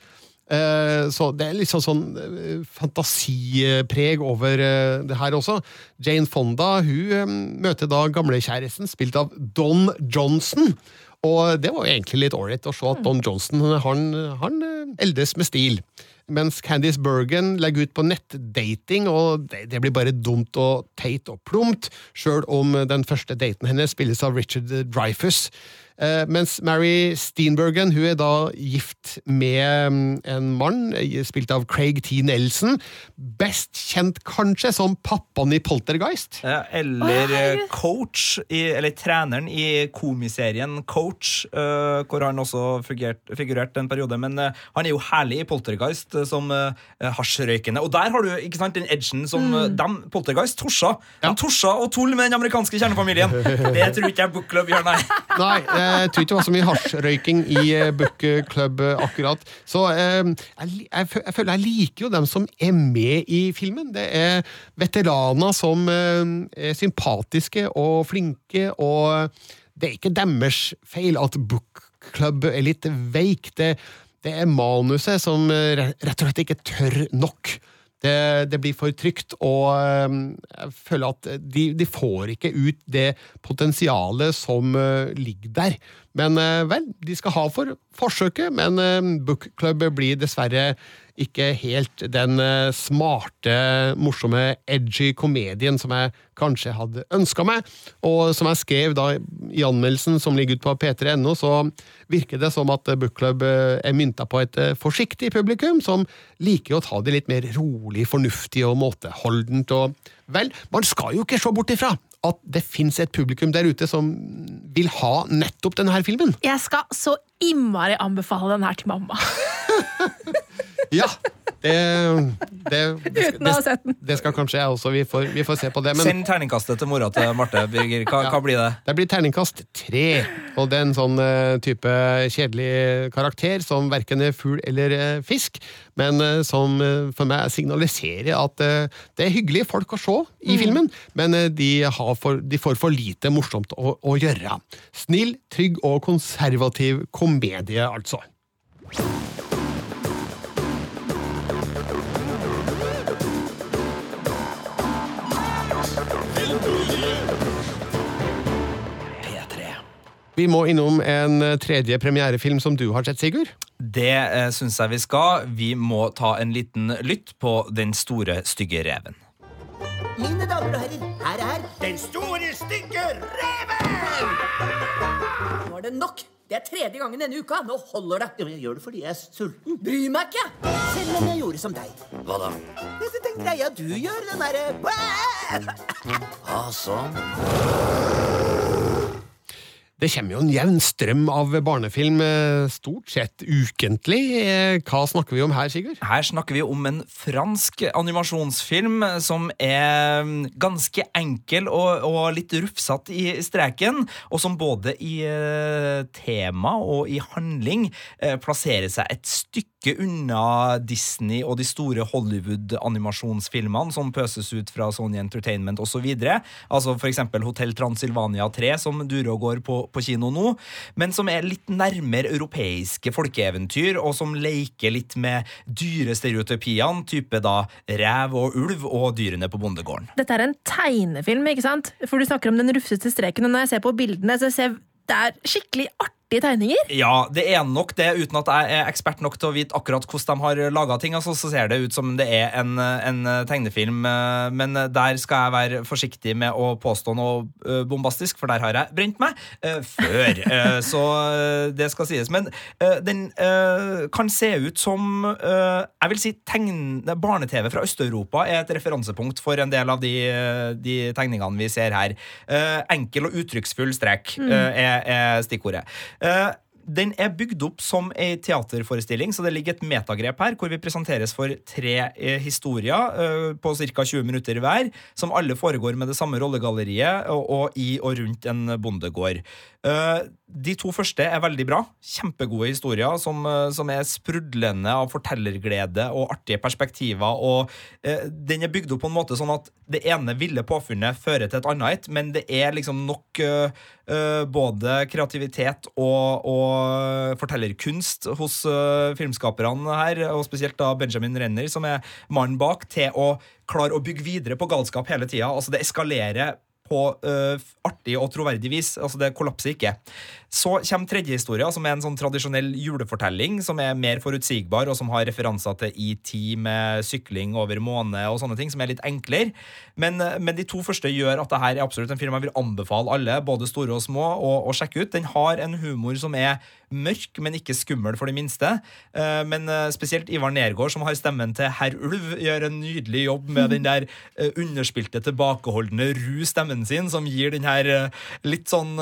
Eh, så det er litt sånn, sånn eh, fantasipreg over eh, det her også. Jane Fonda hun møter da gamlekjæresten, spilt av Don Johnson. Og det var jo egentlig litt ålreit å se at Don Johnson han, han eldes med stil. Mens Candice Bergen legger ut på nettdating, og det, det blir bare dumt og teit og plumpt, sjøl om den første daten hennes spilles av Richard Dreyfus. Eh, mens Mary Steenbergen hun er da gift med mm, en mann spilt av Craig T. Nelson. Best kjent kanskje som pappaen i Poltergeist. Ja, eller oh, coach, i, eller treneren i komiserien Coach, hvor han også figurerte en periode. Men han er jo herlig i Poltergeist som hasjrøykende. Og der har du ikke sant, den edgen som mm. dem, Poltergeist torsa. Ja. De torsa og tull med den amerikanske kjernefamilien. Det tror ikke jeg Book Club gjør, nei. nei jeg tror ikke det var så mye hasjrøyking i eh, Book Club eh, akkurat. Så eh, jeg, føler jeg liker jo dem som er med i filmen. Det er veteraner som er sympatiske og flinke, og det er ikke deres feil at Book Club er litt veik. Det, det er manuset som rett og slett ikke tør nok. Det, det, blir for trygt, og ehm, jeg føler at de, de får ikke ut det potensialet som uh, ligger der. Men uh, vel, de skal ha for forsøket, men uh, Book Club blir dessverre ikke helt den eh, smarte, morsomme, edgy komedien som jeg kanskje hadde ønska meg. Og som jeg skrev da i anmeldelsen som ligger ute på p3.no, så virker det som at Book Club eh, er mynta på et eh, forsiktig publikum, som liker å ta det litt mer rolig, fornuftig og måteholdent. Og vel, man skal jo ikke se bort ifra at det fins et publikum der ute som vil ha nettopp denne filmen. Jeg skal så innmari anbefale den her til mamma. Ja, Det, det, det, det, det skal kanskje jeg også. Vi får, vi får se på det. Men Send terningkastet til mora til Marte, Birger. Hva, hva blir det? det blir terningkast tre. Og det er en sånn eh, type kjedelig karakter som verken er fugl eller eh, fisk, men eh, som for meg signaliserer at det er hyggelige folk å se i filmen, men de, har for, de får for lite morsomt å, å gjøre. Snill, trygg og konservativ komedie, altså. Vi må innom en eh, tredje premierefilm som du har sett, Sigurd. Det eh, syns jeg vi skal. Vi må ta en liten lytt på Den store, stygge reven. Mine damer og herrer, her er Den store, stygge reven! Nå er det nok. Det er tredje gangen denne uka. Nå holder det. Ja, men jeg gjør det fordi jeg er sulten. Bry meg ikke. Selv om jeg gjorde som deg. Hva da? Dette den greia du gjør, den derre Ah, sånn. Det kommer jo en jevn strøm av barnefilm eh, stort sett ukentlig. Eh, Hva snakker vi om her, Sigurd? Her snakker vi om en fransk animasjonsfilm som er ganske enkel og, og litt rufsete i streken, og som både i eh, tema og i handling eh, plasserer seg et stykke unna Disney og de store Hollywood-animasjonsfilmene som pøses ut fra Sony Entertainment osv. Altså eksempel Hotell Transylvania 3, som durer og går på, på kino nå, men som er litt nærmere europeiske folkeeventyr, og som leker litt med dyrestereotypiene, type da rev og ulv og dyrene på bondegården. Dette er en tegnefilm, ikke sant? For du snakker om den rufsete streken, og når jeg ser på bildene, så ser det er skikkelig artige tegninger. Ja, det er nok det, uten at jeg er ekspert nok til å vite akkurat hvordan de har laga ting. Altså, så ser det ut som det er en, en tegnefilm, eh, men der skal jeg være forsiktig med å påstå noe eh, bombastisk, for der har jeg brent meg eh, før. Så det skal sies. Men den kan se ut som Jeg vil si barne-TV fra Øst-Europa er et referansepunkt for en del av de, de tegningene vi ser her. Enkel og uttrykksfull strek mm. er, er stikkordet. Eh, den er bygd opp som ei teaterforestilling, så det ligger et metagrep her, hvor vi presenteres for tre eh, historier eh, på ca. 20 minutter hver, som alle foregår med det samme rollegalleriet og, og i og rundt en bondegård. Eh, de to første er veldig bra. Kjempegode historier som, som er sprudlende av fortellerglede og artige perspektiver. Og eh, den er bygd opp på en måte sånn at det ene ville påfunnet fører til et annet et, men det er liksom nok eh, både kreativitet og, og fortellerkunst hos eh, filmskaperne her, og spesielt da Benjamin Renner, som er mannen bak, til å klare å bygge videre på galskap hele tida. Altså, det eskalerer på uh, artig og troverdig vis. Altså Det kollapser ikke. Så kommer tredje historie, som er en sånn tradisjonell julefortelling, som er mer forutsigbar, og som har referanser til IT med sykling over måne og sånne ting, som er litt enklere. Men, men de to første gjør at det her er absolutt en film jeg vil anbefale alle, både store og små, å, sjekke ut. Den har en humor som er mørk, men ikke skummel for de minste. Eh, Men eh, spesielt Ivar Nergård, som har stemmen til herr Ulv, gjør en nydelig jobb med den der eh, underspilte, tilbakeholdne, ru stemmen sin, som gir den her litt sånn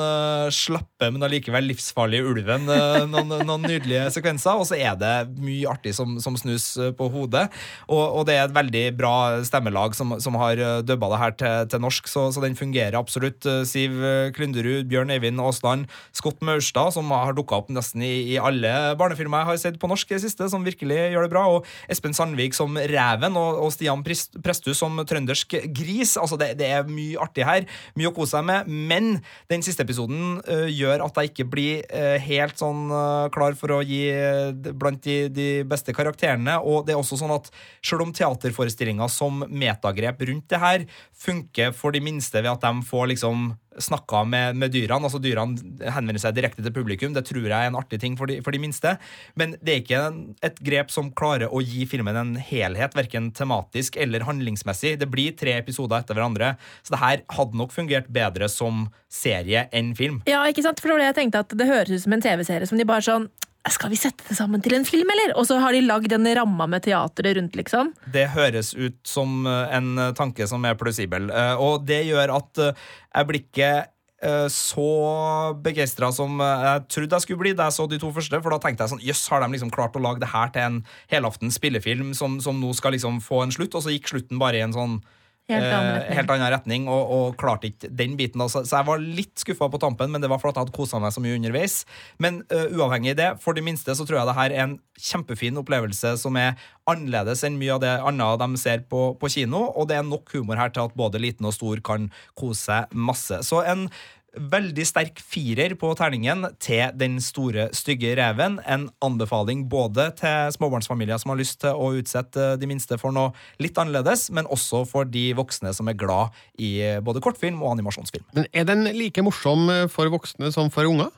slappe, men allikevel livsfarlige ulven eh, noen, noen nydelige sekvenser. Og så er det mye artig som, som snus eh, på hodet. Og, og det er et veldig bra stemmelag som, som har eh, dubba det her til, til norsk, så, så den fungerer absolutt. Siv Klynderud, Bjørn Eivind Aasland, Scott Maurstad, som har dukka opp nesten i, i alle barnefilmer jeg har sett på norsk i det siste, som virkelig gjør det bra. Og Espen Sandvik som Reven, og, og Stian Prestu som trøndersk gris. Altså, det, det er mye artig her, mye å kose seg med. Men den siste episoden uh, gjør at jeg ikke blir øh, helt sånn øh, klar for å gi øh, blant de, de beste karakterene. Og det er også sånn at selv om teaterforestillinga som metagrep rundt det her funker for de minste ved at de får liksom snakka med, med dyrene. altså Dyrene henvender seg direkte til publikum. Det tror jeg er en artig ting for de, for de minste. Men det er ikke en, et grep som klarer å gi filmen en helhet, verken tematisk eller handlingsmessig. Det blir tre episoder etter hverandre, så det her hadde nok fungert bedre som serie enn film. Ja, ikke sant? For det var det jeg tenkte at det høres ut som en TV-serie som de bare sånn Skal vi sette det sammen til en film, eller? Og så har de lagd en ramma med teatret rundt, liksom. Det høres ut som eh, en tanke som er plausibel, eh, og det gjør at eh, jeg blir ikke eh, så begeistra som jeg trodde jeg skulle bli da jeg så de to første. For da tenkte jeg sånn Jøss, har de liksom klart å lage det her til en helaftens spillefilm som, som nå skal liksom få en slutt? Og så gikk slutten bare i en sånn Helt annen eh, retning. helt annen retning, og, og klarte ikke den biten. Altså. Så jeg var litt skuffa på tampen, men det var fordi jeg hadde kosa meg så mye underveis. Men uh, uavhengig av det, for det minste så tror jeg det her er en kjempefin opplevelse som er annerledes enn mye av det andre de ser på, på kino, og det er nok humor her til at både liten og stor kan kose seg masse. Så en veldig sterk firer på terningen til Den store stygge reven. En anbefaling både til småbarnsfamilier som har lyst til å utsette de minste for noe litt annerledes, men også for de voksne som er glad i både kortfilm og animasjonsfilm. Men er den like morsom eh, for voksne som for unger?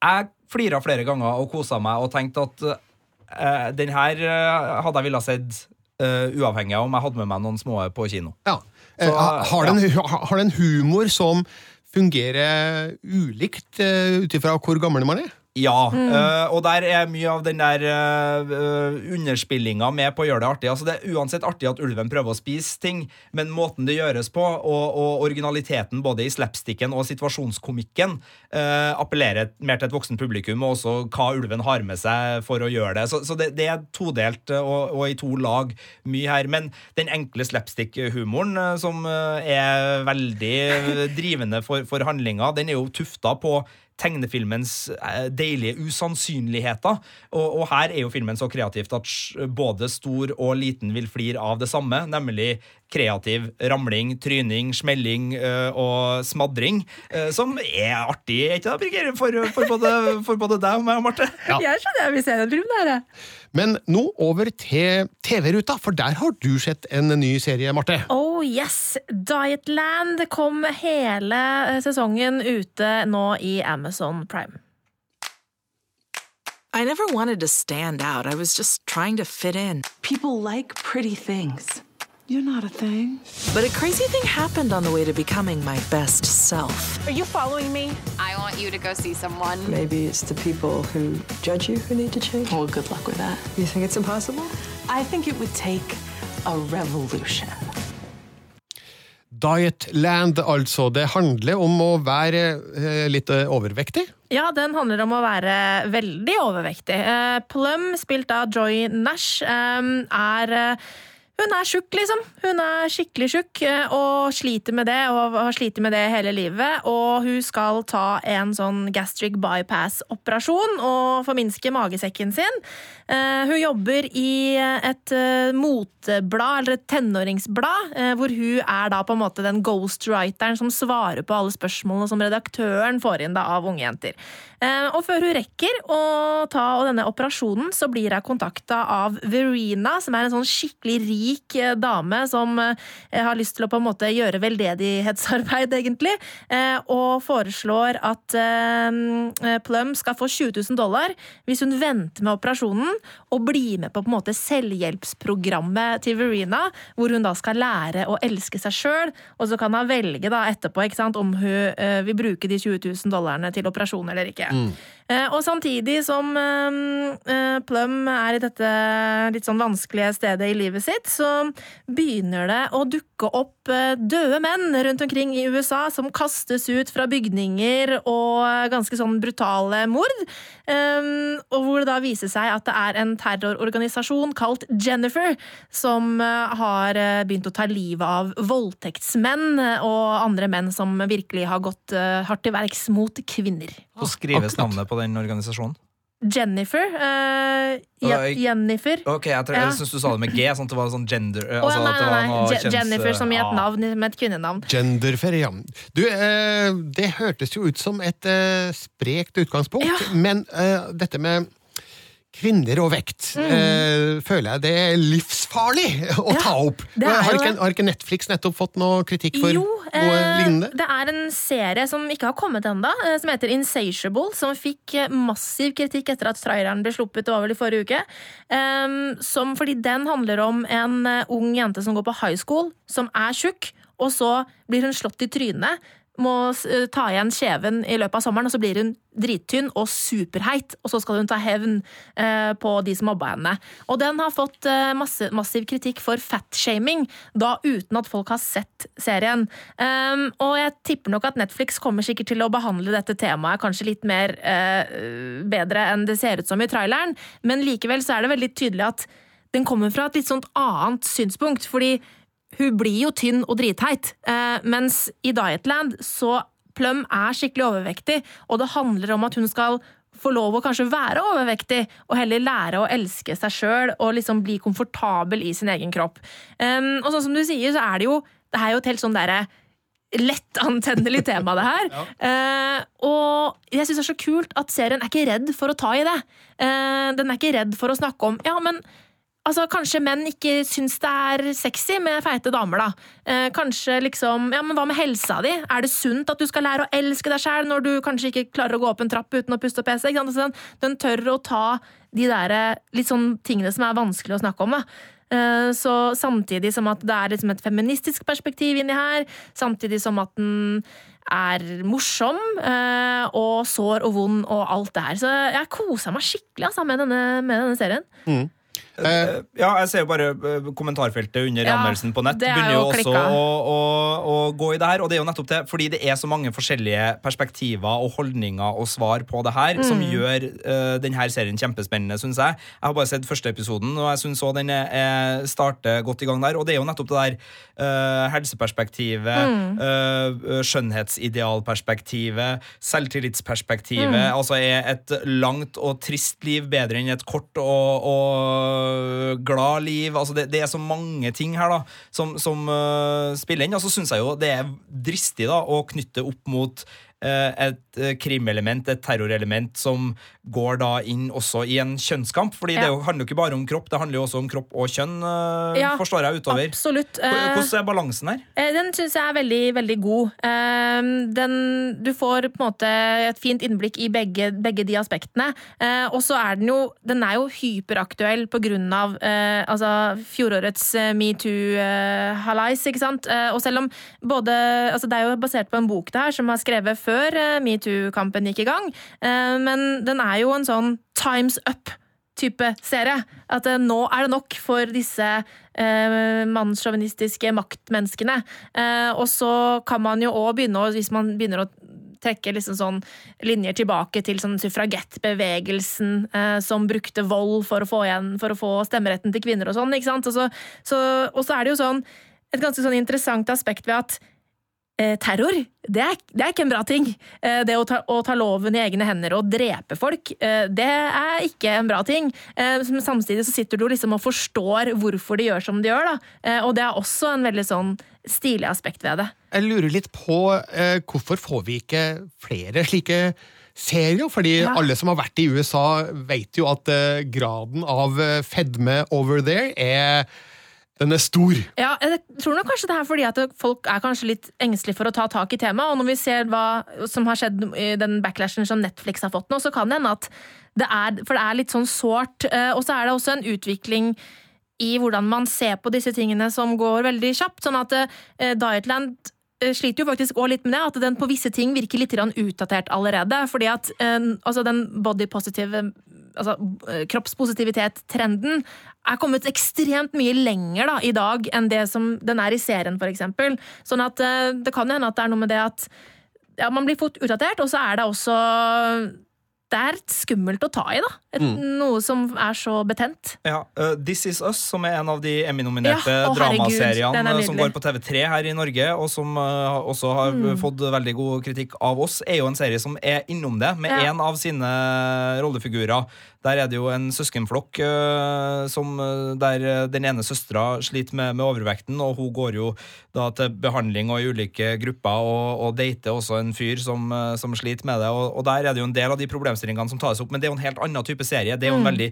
Jeg flira flere ganger og kosa meg og tenkte at uh, den her uh, hadde jeg ville ha sett uh, uavhengig av om jeg hadde med meg noen små på kino. Ja. Eh, Så, ha- har, den, ja. har den humor som fungerer ulikt uh, ut ifra hvor gammel man er? Ja, eh, og der er mye av den der uh, underspillinga med på å gjøre det artig. Altså Det er uansett artig at ulven prøver å spise ting, men måten det gjøres på, og, og originaliteten både i slapsticken og situasjonskomikken, uh, appellerer mer til et voksen publikum, og også hva ulven har med seg for å gjøre det. Så, så det, det er todelt og, og i to lag mye her. Men den enkle slapstick-humoren, som er veldig drivende for, for handlinga, den er jo tufta på tegnefilmens eh, deilige usannsynligheter. Og, og her er jo filmen så kreativt at både stor og liten vil flire av det samme, nemlig kreativ ramling, tryning, smelling øh, og smadring, øh, som er artig, ikke det, Birger? For, for, både, for både deg og meg, og Marte. Jeg skjønner jeg vil se den filmen der. jeg. Men nå over til TV-ruta, for der har du sett en ny serie, Marte. Oh yes! Dietland kom hele eh, sesongen ute nå i Amazon Prime. I never wanted to stand out. I was just trying to fit in. People like pretty things. You're not a thing. But a crazy thing happened on the way to becoming my best self. Are you following me? I want you to go see someone. Maybe it's the people who judge you who need to change. Well, good luck with that. You think it's impossible? I think it would take a revolution. Dietland, altså. Det handler om å være eh, litt eh, overvektig. Ja, den handler om å være veldig overvektig. Eh, Plum, spilt av Joy Nash, er hun er tjukk, liksom. Hun er skikkelig tjukk eh, og sliter med det, og har slitt med det hele livet. Og hun skal ta en sånn gastric bypass-operasjon og forminske magesekken sin. Eh, Hun jobber i et eh, moteblad, eller et tenåringsblad, hvor hun er da på en måte den ghostwriteren som svarer på alle spørsmålene som redaktøren får inn da av unge jenter. Eh, Og før hun rekker å ta denne operasjonen, så blir hun kontakta av Verena, som er en sånn skikkelig rik eh, dame som eh, har lyst til å på en måte gjøre veldedighetsarbeid, egentlig, og foreslår at Plum skal få 20 000 dollar hvis hun venter med operasjonen og blir med på på en måte selvhjelpsprogrammet til Verena, hvor hun da skal lære å elske seg sjøl, og så kan hun velge da etterpå ikke sant, om hun vil bruke de 20 000 dollarene til operasjon eller ikke. Eh, og samtidig som eh, eh, Plum er i dette litt sånn vanskelige stedet i livet sitt, så begynner det å dukke opp eh, døde menn rundt omkring i USA som kastes ut fra bygninger og ganske sånn brutale mord. Um, og hvor det da viser seg at det er en terrororganisasjon kalt Jennifer som eh, har eh, begynt å ta livet av voldtektsmenn eh, og andre menn som virkelig har gått eh, hardt til verks mot kvinner. Så skrives navnet på den organisasjonen? Jennifer. Uh, Je- Jennifer. Ok, Jeg, tror- Ja. jeg syns du sa det med G, sånn at det var sånn gender oh, altså nei, nei, nei. Je- kjens, Jennifer som i et ja. navn, med et kvinnenavn. Genderferie, ja. Du, uh, det hørtes jo ut som et uh, sprekt utgangspunkt, men eh, dette med kvinner og vekt Mm. eh, føler jeg det er livsfarlig å ta opp. Har ikke, har ikke Netflix nettopp fått noe kritikk for Jo, noe eh, lignende? det er en serie som ikke har kommet ennå, eh, som heter Insatiable, som fikk eh, massiv kritikk etter at traileren ble sluppet over i forrige uke. Um, som, fordi den handler om en eh, ung jente som går på high school, som er tjukk, og så blir hun slått i trynet må eh, ta igjen kjeven i løpet av sommeren, og så blir hun drittynn og superheit, og så skal hun ta hevn eh, på de som mobba henne. Og den har fått eh, masse, massiv kritikk for fatshaming, da uten at folk har sett serien. Um, og jeg tipper nok at Netflix kommer sikkert til å behandle dette temaet kanskje litt mer bedre enn det ser ut som i traileren, men likevel så er det veldig tydelig at den kommer fra et litt sånt annet synspunkt, fordi hun blir jo tynn og dritheit, eh, mens i Dietland så Plum er skikkelig overvektig, og det handler om at hun skal få lov å kanskje være overvektig, og heller lære å elske seg sjøl og liksom bli komfortabel i sin egen kropp. Um, og sånn som du sier, så er det jo det er jo et helt sånn derre lettantennelig tema, det her. ja. uh, og jeg syns det er så kult at serien er ikke redd for å ta i det. Uh, den er ikke redd for å snakke om ja, men Altså, Kanskje menn ikke syns det er sexy med feite damer, da. Eh, kanskje liksom Ja, men hva med helsa di? Er det sunt at du skal lære å elske deg sjæl når du kanskje ikke klarer å gå opp en trapp uten å puste opp PC? Ikke sant? Altså, den tør å ta de der litt sånn tingene som er vanskelig å snakke om, da. Eh, så samtidig som at det er liksom et feministisk perspektiv inni her, samtidig som at den er morsom eh, og sår og vond og alt det her. Så jeg kosa meg skikkelig altså, med, denne, med denne serien. Mm. Uh, ja, jeg ser jo bare eh, kommentarfeltet under ja, anmeldelsen på nett. begynner jo også å, å, å, gå i det her. Og det er jo nettopp det, fordi det er så mange forskjellige perspektiver og holdninger og svar på det her, mm. som gjør uh, denne serien kjempespennende, syns jeg. Jeg har bare sett første episoden, og jeg syns òg den er, er starter godt i gang der. Og det er jo nettopp det der uh, helseperspektivet, mm. skjønnhetsidealperspektivet, selvtillitsperspektivet. Mm. Altså er et langt og trist liv bedre enn et kort og, og glad liv. Altså det, det, er så mange ting her da som, som uh, spiller inn. Og så syns jeg jo det er dristig da å knytte opp mot et uh, krimelement, et terrorelement, som går da inn også i en kjønnskamp. Fordi ja. det handler jo ikke bare om kropp, det handler jo også om kropp og kjønn, uh, ja, forstår jeg utover. Absolutt. Hvordan er balansen her? Den syns jeg er veldig, veldig god. Den, du får på en måte et fint innblikk i begge, begge de aspektene. Og så er den jo den er jo hyperaktuell på grunn av altså, fjorårets metoo-hallais, ikke sant. Og selv om både altså Det er jo basert på en bok det her som er skrevet før metoo-kampen gikk i gang, men den er jo en sånn Times Up-type serie. At eh, nå er det nok for disse eh, mannssjåvinistiske maktmenneskene. Eh, og så kan man jo òg begynne, hvis man begynner å trekke liksom sånn linjer tilbake til sånn suffragettbevegelsen eh, som brukte vold for å få igjen, for å få stemmeretten til kvinner og sånn. ikke sant? Og så, så, og så er det jo sånn et ganske sånn interessant aspekt ved at Eh, terror, det er, det er, ikke en bra ting. Eh, det å ta, å ta, loven i egne hender og drepe folk, eh, det er ikke en bra ting. Men samtidig så sitter du liksom og forstår hvorfor de gjør som de gjør, da. Og det er også en veldig sånn stilig aspekt ved det. Jeg lurer litt på hvorfor får vi ikke flere slike serier? Fordi ja. alle som har vært i USA, vet jo at graden av fedme over there er den er stor. Ja, jeg tror nok kanskje det er fordi at folk er kanskje litt engstelige for å ta tak i temaet. Og når vi ser hva som har skjedd i den backlashen som Netflix har fått nå, så kan det hende at det er For det er litt sånn sårt. Eh, og så er det også en utvikling i hvordan man ser på disse tingene som går veldig kjapt. Sånn at uh, Dietland eh, sliter jo faktisk òg litt med det, at den på visse ting virker litt utdatert allerede. fordi at altså den body positive altså, kroppspositivitet-trenden er kommet ekstremt mye lenger da, i dag enn det som den er i serien, f.eks. Sånn at eh, det kan hende at det er noe med det at ja, man blir fort utdatert, og så er det også det er skummelt å ta i, da. Et, mm. Noe som er så betent. Ja, uh, This Is Us, som er en av de Emmy-nominerte ja, dramaseriene som går på TV3 her i Norge, og som uh, også har mm. fått veldig god kritikk av oss, er jo en serie som er innom det, med én ja. av sine rollefigurer. Der er det jo en søskenflokk uh, som, der den ene søstera sliter med, med, overvekten, og hun går jo da til behandling og i ulike grupper, og, og dater også en fyr som, som sliter med det. Og, og der er det jo en del av de problemstillingene problemstillingene som tas opp, men det er jo en helt annen type serie. Det er jo en mm. veldig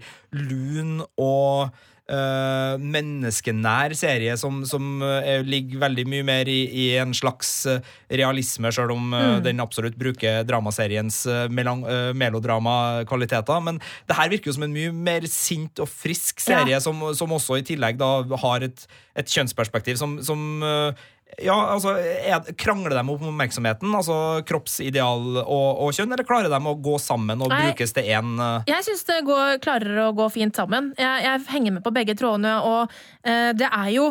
lun og Uh, menneskenær serie som, som er, ligger veldig mye mer i, i en slags uh, realisme, sjøl om mm. den absolutt bruker dramaseriens melodramakvaliteter. Men det her virker jo som en mye mer sint og frisk serie, ja. som, som, også i tillegg da har et, et kjønnsperspektiv som, som ja, altså, er, Krangler de om oppmerksomheten, altså kroppsideal og, og kjønn, eller klarer de å gå sammen og Nei. brukes til én Jeg syns det går, klarer å gå fint sammen. Jeg, jeg henger med på begge trådene, og uh, det er jo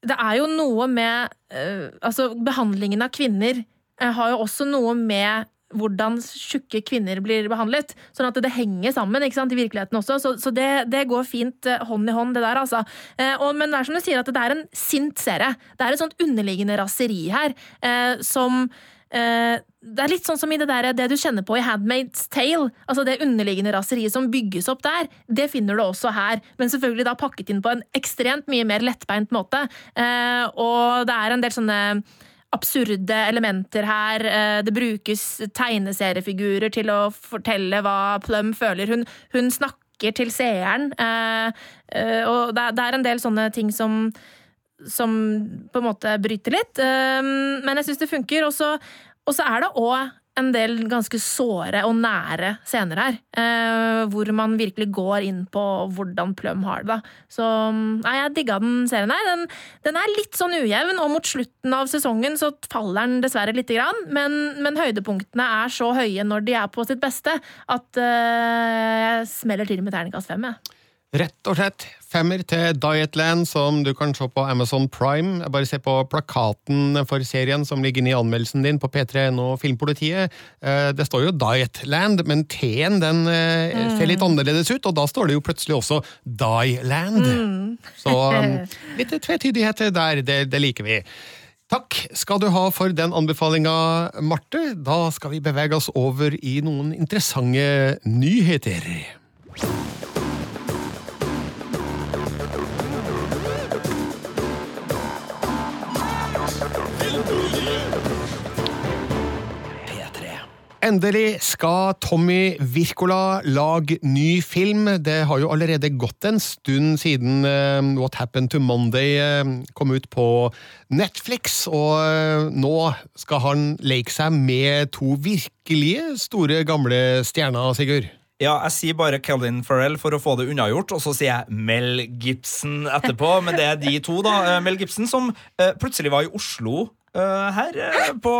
Det er jo noe med uh, Altså, behandlingen av kvinner eh, har jo også noe med hvordan tjukke kvinner blir behandlet. Sånn at det henger sammen sant, i virkeligheten også. Så, så det, det går fint eh, hånd i hånd, det der, altså. Eh, og, men det er som du sier, at det er en sint serie. Det er et sånt underliggende raseri her eh, som eh, det er litt sånn som i det, der, det du kjenner på i Handmaid's Tale. Altså Det underliggende raseriet som bygges opp der, det finner du også her. Men selvfølgelig da pakket inn på en ekstremt mye mer lettbeint måte. Eh, og det er en del sånne absurde elementer her. Eh, Det brukes tegneseriefigurer til å fortelle hva Plum føler. Hun, hun snakker til seeren, eh, eh, og det er- en del sånne ting som som på en måte bryter litt. Men jeg syns det funker. Og så er det òg en del ganske såre og nære scener her. eh, Hvor man virkelig går inn på hvordan Plum har det. Så nei, jeg digga den serien her. Den, den er litt sånn ujevn, og mot slutten av sesongen så faller den dessverre lite grann. Men, men høydepunktene er så høye når de er på sitt beste, at eh, jeg smeller til med terningkast fem. jeg. Rett og slett femmer til Dietland, som du kan se på Amazon Prime. Bare se på plakaten for serien som ligger inne i anmeldelsen din på P3NO Filmpolitiet. Eh, Det står jo Dietland, men T-en den eh, ser litt annerledes ut, og da står det jo plutselig også Dieland. Så um, litt tvetydighet der, det, det liker vi. Takk skal du ha for den anbefalinga, Marte. Da skal vi bevege oss over i noen interessante nyheter. Endelig skal Tommy Wirkola lage ny film. Det har jo allerede gått en stund siden eh, What Happened to Monday eh, kom ut på Netflix, og eh, nå skal han leke seg med to virkelige store, gamle stjerner, Sigurd. Ja, jeg sier bare Calvin Farrell for å få det unnagjort, og så sier jeg Mel Gibson etterpå. Men det er de to, da. Mel Gibson som plutselig var i Oslo her eh, på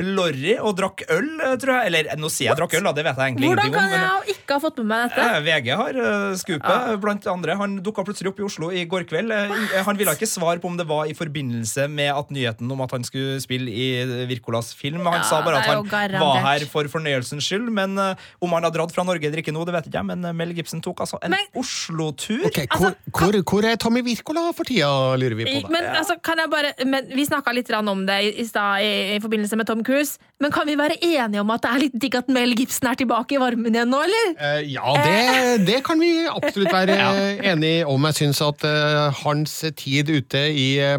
Lorry og drakk øl, eh, tror jeg. Eller nå sier jeg drakk øl, da, det vet jeg egentlig Hvordan ingenting om. kan men- jeg ikke ha fått med meg dette? Eh, VG har uh, skupet, blant andre. Han dukka plutselig opp i Oslo i går kveld. Eh, han ville ikke svare på om det var i forbindelse med at nyheten om at han skulle spille i Wirkolas film. Han Ja, sa bare at han var her for fornøyelsens skyld. Men uh, om han har dratt fra Norge eller ikke nå, det vet ikke jeg. Men eh, Mel Gibson tok altså en Oslo-tur. Okay, hvor, hvor, hvor er Tommy Wirkola for tida, lurer vi på. da? Men altså, kan jeg bare men Vi snakka litt grann om det i, stad i, i forbindelse med Tom Cruise. Men kan vi være enige om at det er litt digg at Mel Gibson er tilbake i varmen igjen nå, eller? Eh, ja, det, det kan vi absolutt være ja. enige om. Jeg syns at uh, hans tid ute i eh,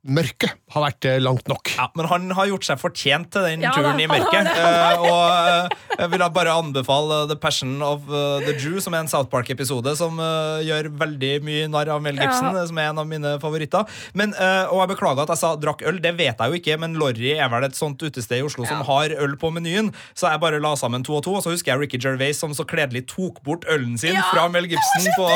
mørket har vært eh, langt nok. Ja, men han har gjort seg fortjent til den Ja da, turen i mørket. Eh, og eh, jeg vil da bare anbefale The Passion of the Jew, som er en South Park-episode som uh, gjør veldig mye narr av Mel Gibson, Ja. som er en av mine favoritter. Men, uh, og jeg beklager at jeg sa drakk øl, det vet jeg jo ikke, men Lorry er vel et sånt utested i Oslo som har øl på menyen, så jeg bare la sammen to og to, og så husker jeg Ricky Gervais som så kledelig tok bort ølen sin Ja, fra Mel Gibson på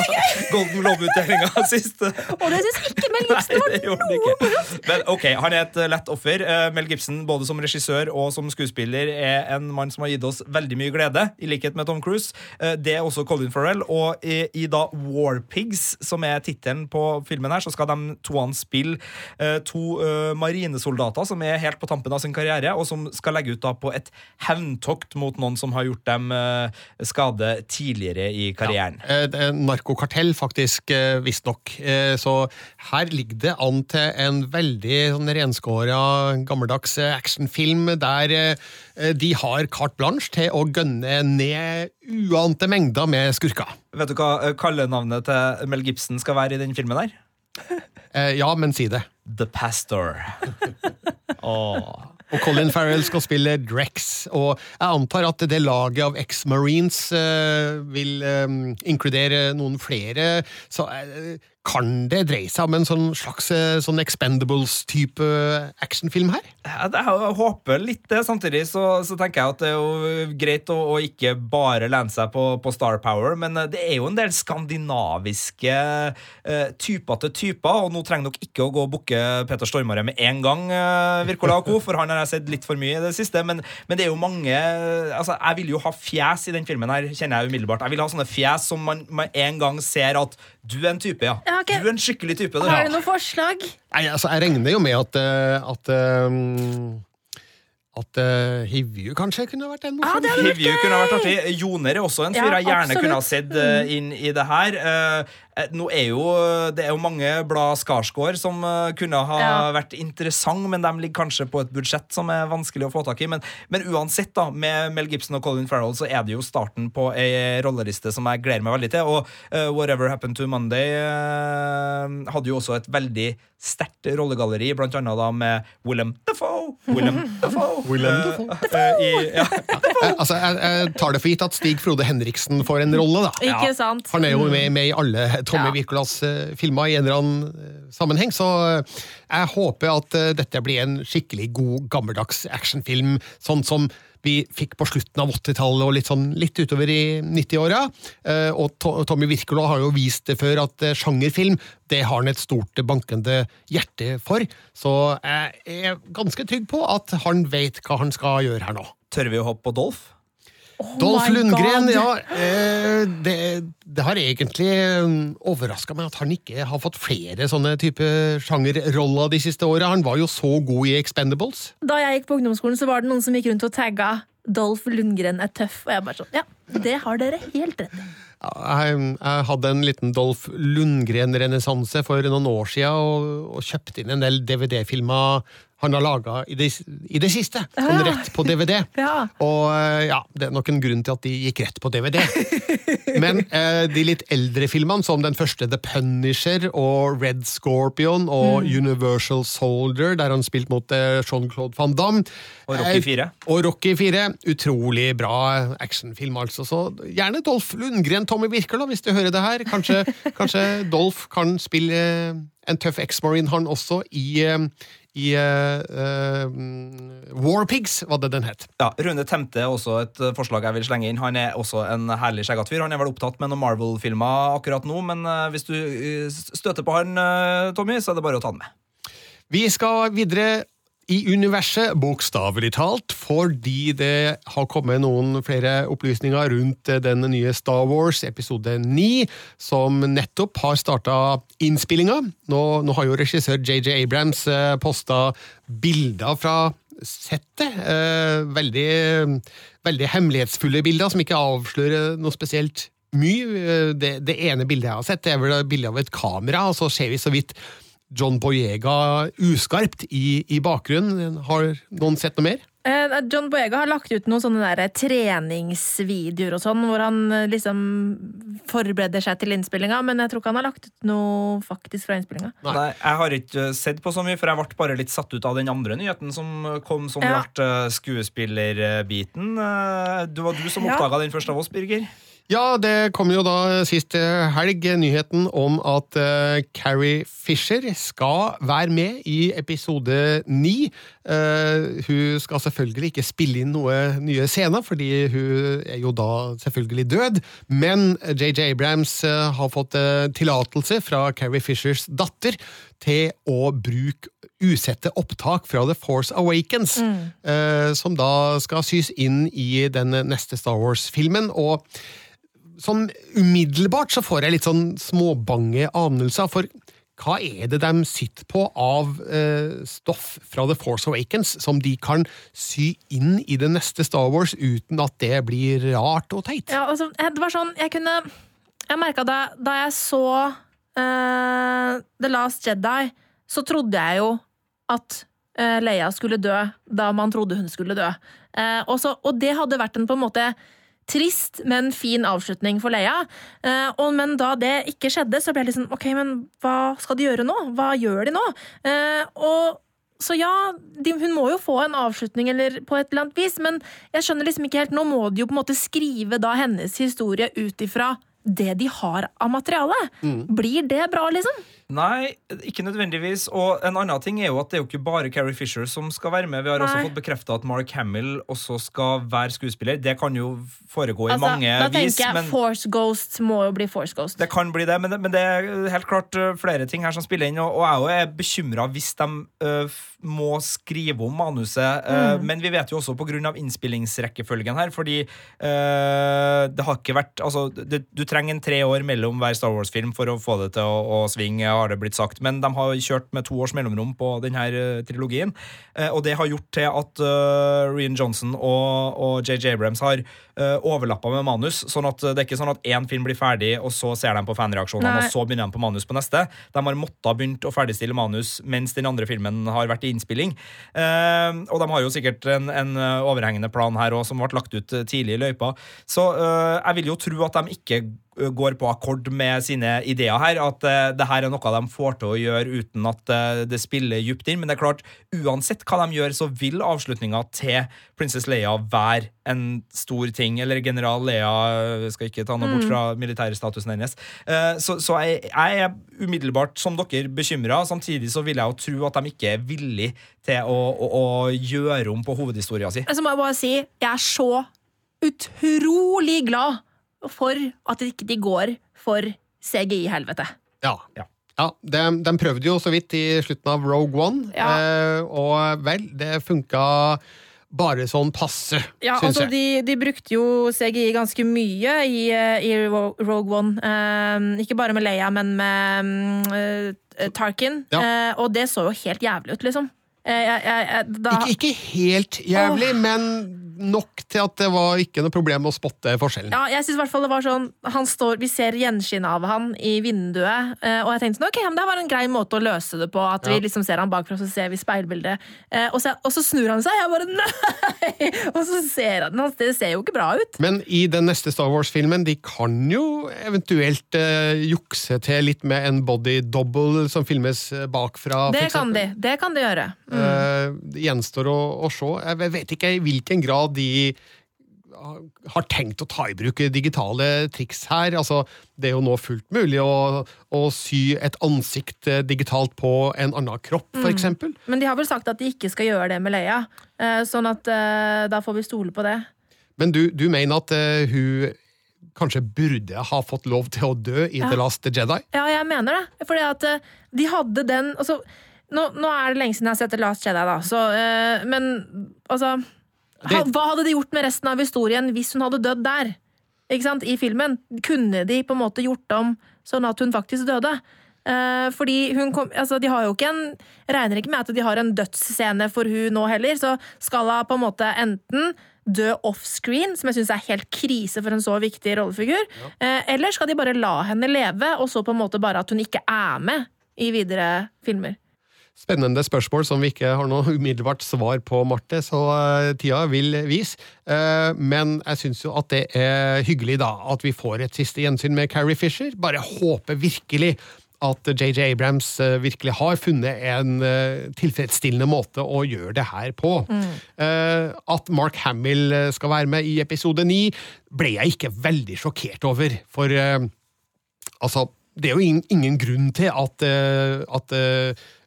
Golden Globe-utdelinga sist. Og det syns ikke Mel Gibson var noe. Men ok, Han er et lett offer. Eh, Mel Gibson, både som regissør og som skuespiller, er en mann som har gitt oss veldig mye glede, i likhet med Tom Cruise. Eh, Det er også Colin Farrell. Og i, i da War Pigs, som er tittelen på filmen her, så skal de toene spille eh, to marinesoldater som er helt på tampen av sin karriere, og som skal legge ut da på et hevntokt mot noen som har gjort dem skade tidligere i karrieren. Ja, Narkokartell, faktisk, visstnok. Så her ligger det an til en veldig sånn renskåra, gammeldags eh, actionfilm der eh, de har carte blanche til å gønne ned uante mengder med skurker. Vet du hva eh, kallenavnet til Mel Gibson skal være i den filmen der? Ja, men si det. The Pastor. oh. Og Colin Farrell skal spille Drex, og jeg antar at det laget av ex-marines uh, vil um, inkludere noen flere. Så eh, kan det dreie seg om en sånn slags eh, sånn Expendables-type actionfilm her? Jeg, jeg håper litt det. Samtidig så, så, tenker jeg at det er jo greit å, å ikke bare lene seg på, på, Star Power, men det er jo en del skandinaviske uh, typer til typer, og nå trenger dere ikke å gå og booke Peter Stormare med en gang, uh, og Co., for han har jeg sett litt for mye i det siste, men, men, det er jo mange altså Jeg vil jo ha fjes i den filmen her, kjenner jeg umiddelbart. Jeg vil ha sånne fjes som man med en gang ser at du er en type, ja. ja okay. Du er en skikkelig type. Du. Har du noen forslag? Nei, altså, Jeg regner jo med at, eh, at um at uh, Hivju kanskje kunne vært en morsom. Ah, Hivju kunne vært artig. Joner er også en fyr ja, jeg gjerne absolutt. kunne ha sett uh, inn i det her. Uh, nå er jo, Det er jo mange blad Skarsgård som kunne ha ja. vært interessant, men de ligger kanskje på et budsjett som er vanskelig å få tak i. Men, men, uansett, da, med Mel Gibson og Colin Farrell så er det jo starten på ei rolleriste som jeg gleder meg veldig til. Og Whatever Happened to Monday hadde jo også et veldig sterkt rollegalleri, blant annet da med Willem Defoe. Willem Defoe. Willem Defoe. Uh, i, ja. altså, jeg, jeg, tar det for gitt at Stig Frode Henriksen får en rolle, da. Ikke sant? Han er jo med, med i alle Tommy ja. Wirkolas filma filmer i en eller annen uh, sammenheng, så jeg håper at dette blir en skikkelig god, gammeldags actionfilm, sånn som vi fikk på slutten av 80-tallet og litt, sånn, litt utover i 90-åra. Eh, og Tommy Wirkola har jo vist det før at eh, sjangerfilm det har han et stort bankende hjerte for. Så jeg er ganske trygg på at han vet hva han skal gjøre her nå. Tør vi å hoppe på Dolph? Oh Dolph Lundgren, God. ja. Eh, det, det, har egentlig um, overraska meg at han ikke har fått flere sånne type sjangerroller de siste åra. Han var jo så god i Expendables. Da jeg gikk på ungdomsskolen, så var det noen som gikk rundt og tagga Dolph Lundgren er tøff, og jeg bare sånn Ja, det har dere helt rett i. Jeg, jeg, hadde en liten Dolph Lundgren-renessanse for noen år siden, og, og kjøpte inn en del DVD-filmer han har laga i, i, det siste. Sånn rett på DVD. ja. Og eh, ja, det er nok en grunn til at de gikk rett på DVD. Men eh, de litt eldre filmene, som den første The Punisher og Red Scorpion og mm. Universal Soldier, der han spilte mot eh, Jean-Claude van Damme Og Rocky 4. Eh, og Rocky 4. Utrolig bra actionfilm, altså. Så gjerne Dolph Lundgren, Tommy Wirkola, hvis du hører det her. Kanskje, kanskje Dolph kan spille en tøff ex-marine, han også, i i uh, Warpigs, var det den het. Ja, Rune Temte er også et eh, forslag jeg vil slenge inn. Han er også en herlig skjeggete fyr. Han er vel opptatt med noen Marvel-filmer akkurat nå, men hvis du støter på han, Tommy, så er det bare å ta den med. Vi skal videre i universet, bokstavelig talt, fordi det har kommet noen flere opplysninger rundt den nye Star Wars episode 9, som nettopp har starta innspillinga. Nå, nå, har jo regissør JJ Abrams eh, posta bilder fra settet. Eh, veldig, veldig hemmelighetsfulle bilder, som ikke avslører noe spesielt mye. Det, det ene bildet jeg har sett, det er vel bilde av et kamera, og så ser vi så vidt John Boyega uskarpt i, i bakgrunnen. Har noen sett noe mer? Eh, John Boyega har lagt ut noen sånne der treningsvideoer og sånn, hvor han eh, liksom forbereder seg til innspillinga, men jeg tror ikke han har lagt ut noe faktisk fra innspillinga. Nei. Jeg har ikke sett på så mye, for jeg ble bare litt satt ut av den andre nyheten som kom som ja. ble eh, skuespillerbiten. Det var du som oppdaga ja. den først av oss, Birger? Ja, det kom jo da sist helg nyheten om at uh, Carrie Fisher skal være med i episode ni. Uh, hun skal selvfølgelig ikke spille inn noe nye scener, fordi hun er jo da selvfølgelig død. Men JJ Abrams uh, har fått tillatelse fra Carrie Fishers datter til å bruke usette opptak fra The Force Awakens, mm. som da skal sys inn i den neste Star Wars-filmen. og sånn umiddelbart så får jeg litt sånn småbange anelser, for hva er det de sitter på av eh, stoff fra The Force Awakens som de kan sy inn i det neste Star Wars uten at det blir rart og teit? Ja, altså, det var sånn, jeg kunne Jeg merka da, da jeg så eh, The Last Jedi, så trodde jeg jo at eh, Leia skulle dø da man trodde hun skulle dø. Uh, og, og det hadde vært en på en måte trist, men fin avslutning for Leia. Eh, og, men da det ikke skjedde, så ble jeg liksom Ok, men hva skal de gjøre nå? Hva gjør de nå? Eh, og så ja, de, hun må jo få en avslutning eller på et eller annet vis, men jeg skjønner liksom ikke helt Nå må de jo på en måte skrive da hennes historie ut ifra det de har av materiale. Blir det bra, liksom? Nei, ikke nødvendigvis. Og en annen ting er jo at det er jo ikke bare Carrie Fisher som skal være med. Vi har også fått bekrefta at Mark Hamill også skal være skuespiller. Det kan jo foregå i mange vis. da tenker vis. jeg men... Force Ghost må jo bli Force Ghost. Det kan bli det, men det, men det er helt klart uh, flere ting her som spiller inn. Og, og jeg er bekymra hvis de f- må skrive om manuset. Uh, Mm. Men vi vet jo også pga. innspillingsrekkefølgen her, fordi uh, det har ikke vært Altså, det, du trenger en tre år mellom hver Star Wars-film for å få det til å, å svinge, har det blitt sagt. Men de har kjørt med to års mellomrom på denne uh, trilogien, Uh, og det har gjort til at uh, Rian Johnson og, JJ Abrams har uh, overlappa med manus. sånn at det er ikke sånn at én film blir ferdig, og så ser de på fanreaksjonene, og så begynner de på manus på neste. De har måttet begynt å ferdigstille manus mens den andre filmen har vært i innspilling. Eh, og de har jo sikkert en, en eh, overhengende plan her òg, som ble lagt ut eh, tidlig i løypa. Så eh, jeg vil jo tro at de ikke går på akkord med sine ideer her. At uh, det her er noe de får til å gjøre uten at uh, det spiller dypt inn. Men det er klart, uansett hva de gjør, så vil avslutninga til Princess Leia være en stor ting. Eller general Leia eh, skal ikke ta noe bort Mm. fra militærstatusen hennes. Uh, så så jeg, jeg er umiddelbart, som dere, bekymra. Samtidig så vil jeg jo tro at de ikke er villige til å, å, å gjøre om på hovedhistoria si. Så må jeg bare si, jeg er så utrolig glad for at de ikke går for CGI-helvete. Ja. Ja, de, de prøvde jo så vidt i slutten av Rogue One, Ja. eh, og vel, det funka bare sånn passe, Ja, syns altså jeg. de, de brukte jo CGI ganske mye i, eh, i Rogue One. Eh, ikke bare med Leia, men med mm, eh, Tarkin. Ja. Eh, og det så jo helt jævlig ut, liksom. Eh, jeg, jeg, jeg, da, Ikke, ikke helt jævlig, men nok til at det var ikke noe problem å spotte forskjellen. Ja, jeg synes i hvert fall det var sånn han står, Vi ser gjenskinnet av han i vinduet, eh, og jeg tenkte sånn, ok, men det var en grei måte å løse det på. At vi liksom ser han bakfra, så ser vi speilbildet. Eh, og, så, og så snur han seg, jeg bare nei! Og så ser han Det ser jo ikke bra ut. Men i den neste Star Wars-filmen, de kan jo eventuelt uh, jukse til litt med en body double som filmes bakfra. Det kan de. Det kan de gjøre. Mm. Uh, det gjenstår å, å se. Jeg vet ikke i hvilken grad de har tenkt å ta i bruk digitale triks her. Altså, det er jo nå fullt mulig å, å sy et ansikt eh, digitalt på en annen kropp, for Mm. Men de har vel sagt at de ikke skal gjøre det med Leia, eh, sånn at eh, da får vi stole på det. Men du, du mener at uh, hun kanskje burde ha fått lov til å dø i Ja. The Last Jedi? Ja, jeg mener det. Fordi at de hadde den altså, nå, nå er det lenge siden jeg har sett The Last Jedi, da, så, uh, men altså ha, Hva hadde de gjort med resten av historien hvis hun hadde dødd der? Ikke sant? I filmen. Kunne de på en måte gjort om sånn at hun faktisk døde? Eh, fordi hun kom, altså De har jo ikke en regner ikke med at de har en dødsscene for hun nå heller, så skal hun på en måte enten dø offscreen, som jeg syns er helt krise for en så viktig rollefigur, eh, eller skal de bare la henne leve, og så på en måte bare at hun ikke er med i videre filmer? Spennende spørsmål som vi ikke har noe umiddelbart svar på, Marte, så eh, tida vil vise. Eh, men jeg syns jo at det er hyggelig da, at vi får et siste gjensyn med Carrie Fisher. Bare håper virkelig at JJ Abrams eh, virkelig har funnet en tilfredsstillende måte å gjøre det her på. Eh, at Mark Hamill skal være med i episode ni, ble jeg ikke veldig sjokkert over. For altså, det er jo ingen, ingen grunn til at, at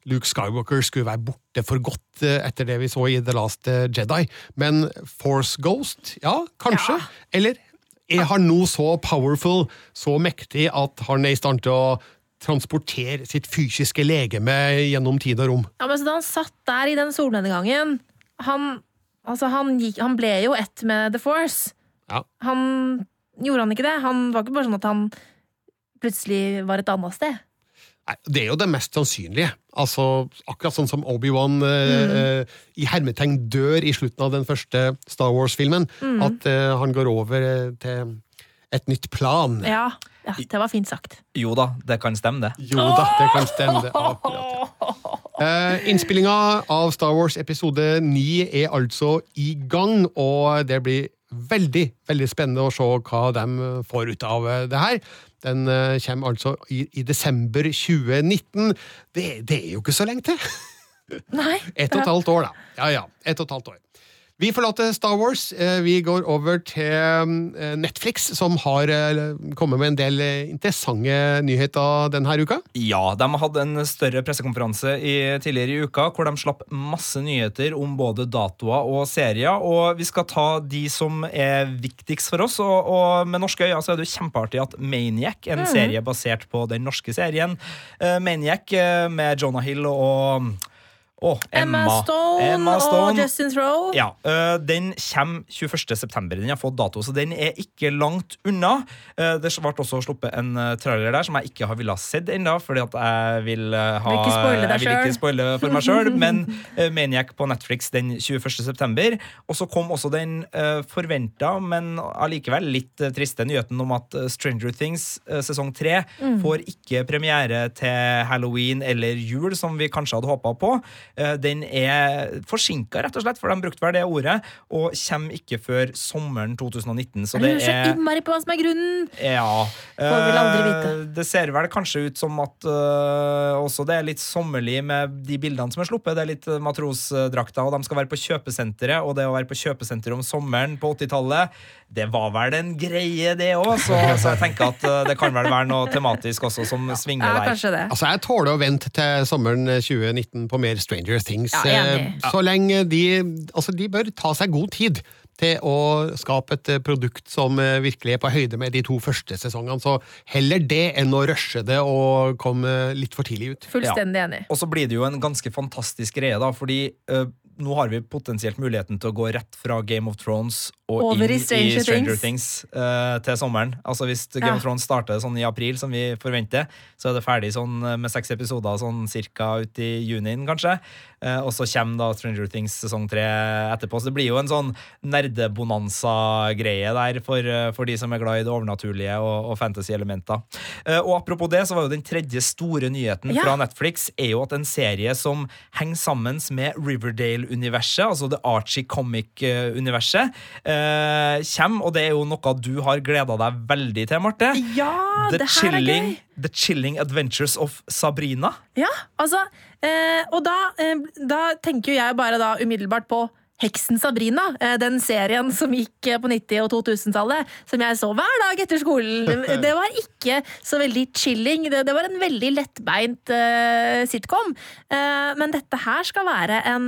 Luke Skywalker skulle være borte for godt eh, etter det vi så i The Last eh, Jedi. Men Force Ghost, ja, kanskje. Eller er han nå så powerful, så mektig, at han er i stand til å transportere sitt fysiske legeme gjennom tid og rom? Ja, men så Da han satt der i den solnedgangen Han, altså, han, gikk, han ble jo ett med The Force. Ja. Han Gjorde han ikke det? Han var ikke bare sånn at han plutselig var et annet sted. Det er jo det mest sannsynlige. Altså, akkurat sånn som Obi-Wan eh, Mm. eh, i hermetegn dør i slutten av den første Star Wars-filmen. Mm. At eh, han går over eh, til et nytt plan. Ja, ja det var fint sagt. Jo da, det kan stemme, det. Jo da, det kan stemme. det akkurat. Eh, innspillinga av Star Wars episode 9 er altså i gang, og det blir veldig veldig spennende å se hva de får ut av eh, det her. Den eh, kommer altså i, i desember 2019. Det, det er jo ikke så lenge til! Nei. Ett og et halvt år, da. Ja, ja. Ett og et halvt år. Vi forlater Star Wars. Eh, Vi går over til eh, Netflix, som har eh, kommet med en del interessante nyheter denne uka. Ja, de hadde en større pressekonferanse i, tidligere i uka hvor de slapp masse nyheter om både datoer og serier. Og vi skal ta de som er viktigst for oss. Og, og med norske øyne så er det jo kjempeartig at Maniac, en Mhm. serie basert på den norske serien Maniac med Jonah Hill og og Emma, Stone, Emma Stone. og Justin Throw. Ja, uh, Den kommer 21. september. Den har fått dato, så den er ikke langt unna. Uh, det ble også sluppet en øh, trailer der som jeg ikke har villet sett ennå, fordi at jeg vil uh, ha Jeg vil ikke spoile for meg sjøl, men Maniac på Netflix den 21. september. Og så kom også den uh, forventa, men allikevel litt triste nyheten om at Stranger Things sesong tre Mm. får ikke premiere til halloween eller jul, som vi kanskje hadde håpa på. Eh, Den er forsinka, rett og slett, for de brukte vel det ordet, og kommer ikke før sommeren 2019. Så det lurer så er innmari på hva som er grunnen. ja. Aldri Eh, vite. Det ser vel kanskje ut som at uh, også det er litt sommerlig med de bildene som er sluppet. Det er litt matrosdrakter, og de skal være på kjøpesenteret. Og det å være på kjøpesenteret om sommeren på 80-tallet, det var vel en greie, det òg. Så, så jeg tenker at eh, det kan vel være noe tematisk også som svinger der. Ja, kanskje det. Altså, Jeg tåler å vente til sommeren 2019 på mer Stranger Things. Ja. Eh, Så lenge de Altså, de bør ta seg god tid til å skape et eh, produkt som eh, virkelig er på høyde med de to første sesongene. Så heller det enn å rushe det og komme litt for tidlig ut. Fullstendig enig. Og så blir det jo en ganske fantastisk greie, da, fordi eh, nå har vi potensielt muligheten til å gå rett fra Game of Thrones og Over inn i Stranger Stranger Things. Things, uh, til sommeren. Altså Hvis Game Ja. of Thrones starter sånn i april, som vi forventer, så er det ferdig sånn eh, med seks episoder sånn cirka ut i junien, kanskje. Uh, og så kommer da Stranger Things sesong tre etterpå. Så det blir jo en sånn nerdebonanza-greie der for, uh, for de som er glad i det overnaturlige og, og fantasy-elementer. Og apropos det, så var jo den tredje store nyheten Ja. fra Netflix er jo at en serie som henger sammen med Riverdale-universet, altså det Archie Comic-universet, eh, kommer, og det er jo noe du har gleda deg veldig til, Marte. Ja, The det her er Chilling, gøy. The Chilling Adventures of Sabrina. Ja, altså eh, Og da, eh, da tenker jo jeg bare da umiddelbart på Heksen Sabrina, eh, den serien som gikk eh, på 90- og 2000-tallet, som jeg så hver dag etter skolen. Det- var ikke så veldig chilling. Det, det var en veldig lettbeint eh, sitcom. Men dette her skal være en,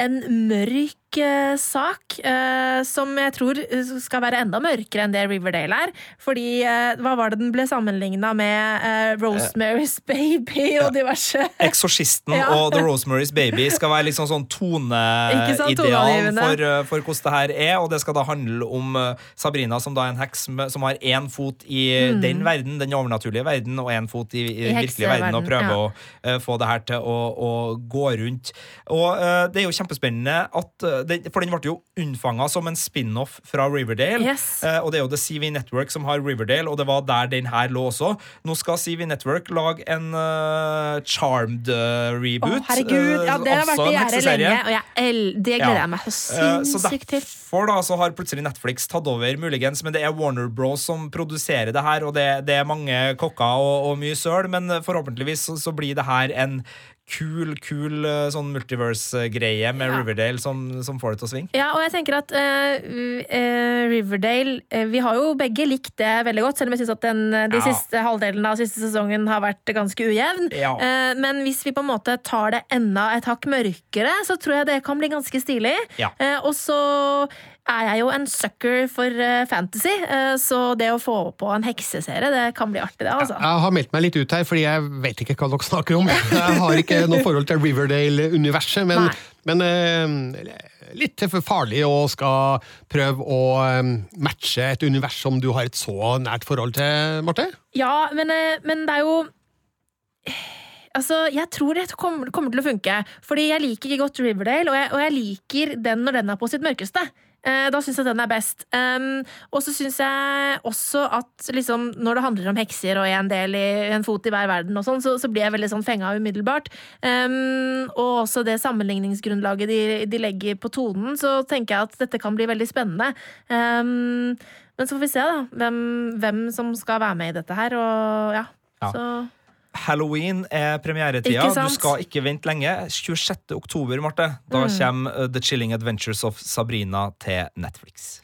en mørk eh, sak, eh, som jeg tror skal være enda mørkere enn det Riverdale er. Fordi eh, hva var det den ble sammenligna med? Rosemary's Baby og diverse. Eksorsisten Ja. og The Rosemary's Baby skal være liksom sånn toneideal for, for hvordan det her er. Og det skal da handle om Sabrina, som da er en heks som har én fot i Mm. den verden, den overnaturlige verden, og én fot i, i I virkelige verden, og prøve ja. å uh, få det her til å, å gå rundt. Og uh, det er jo kjempespennende at uh, den, For den ble jo unnfanga som en spin-off fra Riverdale. Yes. Uh, og det er jo The CV Network som har Riverdale, og det var der den her lå også. Nå skal CV Network lage en uh, Charmed-reboot. Å, herregud, ja, det har vært i gjerdet lenge, og jeg, det gleder jeg meg så Eh, sinnssykt til. derfor da, så har plutselig Netflix tatt over, muligens, men det er Warner Bros som produserer det her, og det, det er mange kokker og, og mye søl, men forhåpentligvis så, så blir det her en kul, kul eh, sånn multiverse-greie med Ja. Riverdale som, som får det til å svinge. Ja, og jeg tenker at eh, Riverdale uh, Vi har jo begge likt det veldig godt, selv om jeg syns at den, de Ja. siste halvdelene av siste sesongen har vært ganske ujevn. Ja. Uh, men hvis vi på en måte tar det enda et hakk mørkere, så tror jeg det kan bli ganske stilig. Ja. Og så er jeg jo en sucker for eh, fantasy, eh, så det å få på en hekseserie, det kan bli artig, det, altså. Jeg har meldt meg litt ut her, fordi jeg vet ikke hva dere snakker om. Jeg har ikke noe forhold til Riverdale-universet, men, men eh, litt for farlig å skal prøve å matche et univers som du har et så nært forhold til, Marte? Ja, men, men det er jo Altså, Jeg tror det kommer, kommer til å funke. Fordi jeg liker ikke godt Riverdale, og jeg, og jeg liker den når den er på sitt mørkeste. Eh, da syns jeg den er best. Um, og så syns jeg også at liksom, når det handler om hekser og en del i en fot i hver verden, og sånn, så, så blir jeg veldig sånn fenga umiddelbart. Um, og også det sammenligningsgrunnlaget de, de legger på tonen, så tenker jeg at dette kan bli veldig spennende. Um, men så får vi se, da, hvem, hvem som skal være med i dette her, og ja. Ja. Så Halloween er premieretida. Du skal ikke vente lenge. 26. oktober, Marte. Da Mm. kommer The Chilling Adventures of Sabrina til Netflix.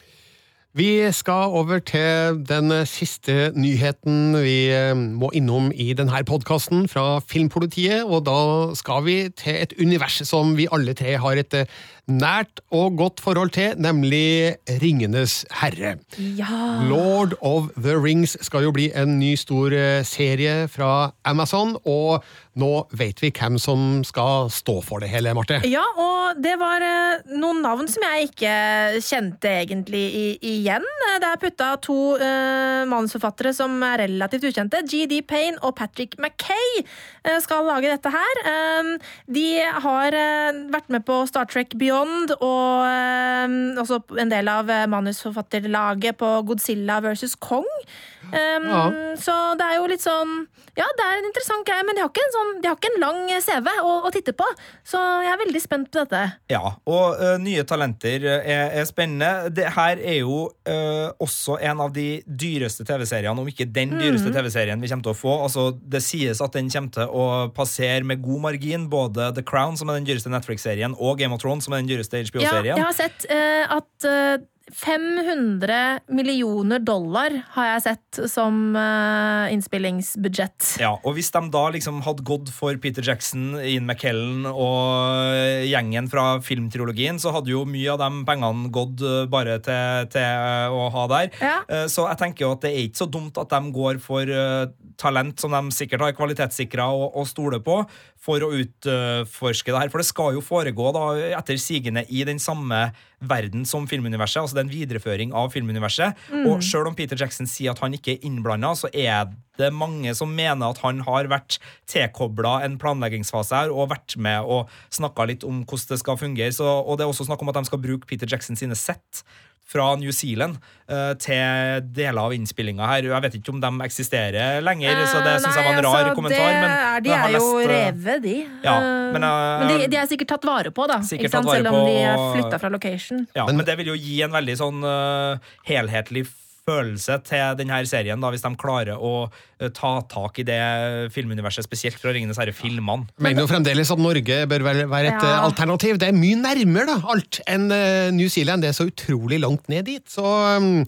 Vi skal over til den siste nyheten vi eh, må innom i denne podkasten fra Filmpolitiet, og da skal vi til et univers som vi alle tre har et eh, nært og godt forhold til, nemlig Ringenes herre. Ja. Lord of the Rings skal jo bli en ny stor eh, serie fra Amazon, og nå vet vi hvem som skal stå for det hele, Marte. Ja, og det var eh, noen navn som jeg ikke kjente egentlig igjen. Det er putta to uh, manusforfattere som er relativt ukjente. GD Payne og Patrick Mackay skal lage dette her. Um, de har vært med på Star Trek Beyond og eh, også en del av manusforfatterlaget på Godzilla versus Kong. Um, Ja. Så det er jo litt sånn Ja, det er en interessant greie, men de har ikke en, sånn, de har ikke en lang CV å, å titte på. Så jeg er veldig spent på dette. Ja, og uh, nye talenter uh, er, er spennende. Det her er jo uh, også en av de dyreste TV-seriene, om ikke den dyreste Mhm. TV-serien vi kommer til å få. Altså, det sies at den kommer til å passere med god margin både The Crown, som er den dyreste Netflix-serien, og Game of Thrones, som er den dyreste HBO-serien. Ja, jeg har sett uh, at eh, 500 millioner dollar har jeg sett som uh, innspillingsbudsjett. Ja, og hvis de da liksom hadde gått for Peter Jackson, Ian McKellen og gjengen fra filmtrilogien, så hadde jo mye av de pengene gått eh, bare til, til eh, å ha der. Ja. Uh, Så jeg tenker jo at det er ikke så dumt at de går for uh, talent som de sikkert har kvalitetssikra og, og stoler på, for å utforske det her. For det skal jo foregå da etter sigende i den samme verden som filmuniverset. altså det er en videreføring av filmuniverset. Mm. Og selv om Peter Jackson sier at han ikke er innblanda, så er det mange som mener at han har vært tilkobla en planleggingsfase her og vært med og snakka litt om hvordan det skal fungere. Så, og det er også snakk om at de skal bruke Peter Jackson sine sett fra New Zealand uh, til deler av innspillinga her. Jeg vet ikke om de eksisterer lenger, så det syns jeg var en rar altså, kommentar. Men er, de er lest, jo revet, de. Ja, Eh, men, uh, men de, de er sikkert tatt vare på, da. Ikke sant? vare Selv om på- de er flytta fra location. Ja, men, det vil jo gi en veldig sånn uh, helhetlig følelse til denne serien, da, hvis de klarer å eh, ta tak i det filmuniverset, spesielt fra Ringenes herre-filmene. Jeg mener jo fremdeles at Norge bør være, et Ja. eh, alternativ. Det er mye nærmere da, alt enn eh, New Zealand. Det er så utrolig langt ned dit. Så um,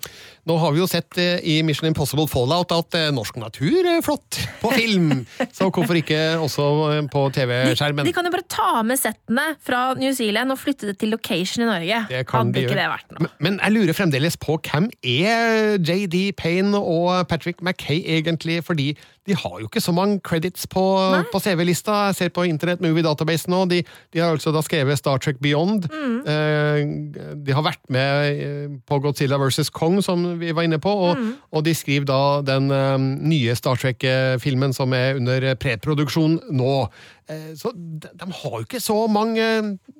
nå har vi jo sett eh, i Mission Impossible Fallout at eh, norsk natur er flott på film. så hvorfor ikke også eh, på TV-skjermen? de kan jo bare ta med settene fra New Zealand og flytte det til location i Norge. Det kan Hadde de ikke gjøre. det vært noe? Men, men jeg lurer fremdeles på hvem er JD Payne og Patrick Mackay egentlig, fordi de har jo ikke så mange credits på, på CV-lista. Jeg ser på Internet Movie Database nå, de, de har altså da skrevet Star Trek Beyond. Eh, de har vært med eh, på Godzilla vs. Kong, som vi var inne på, og, og de skriver da den eh, nye Star Trek-filmen som er under preproduksjon nå. Så de, de har jo ikke så mange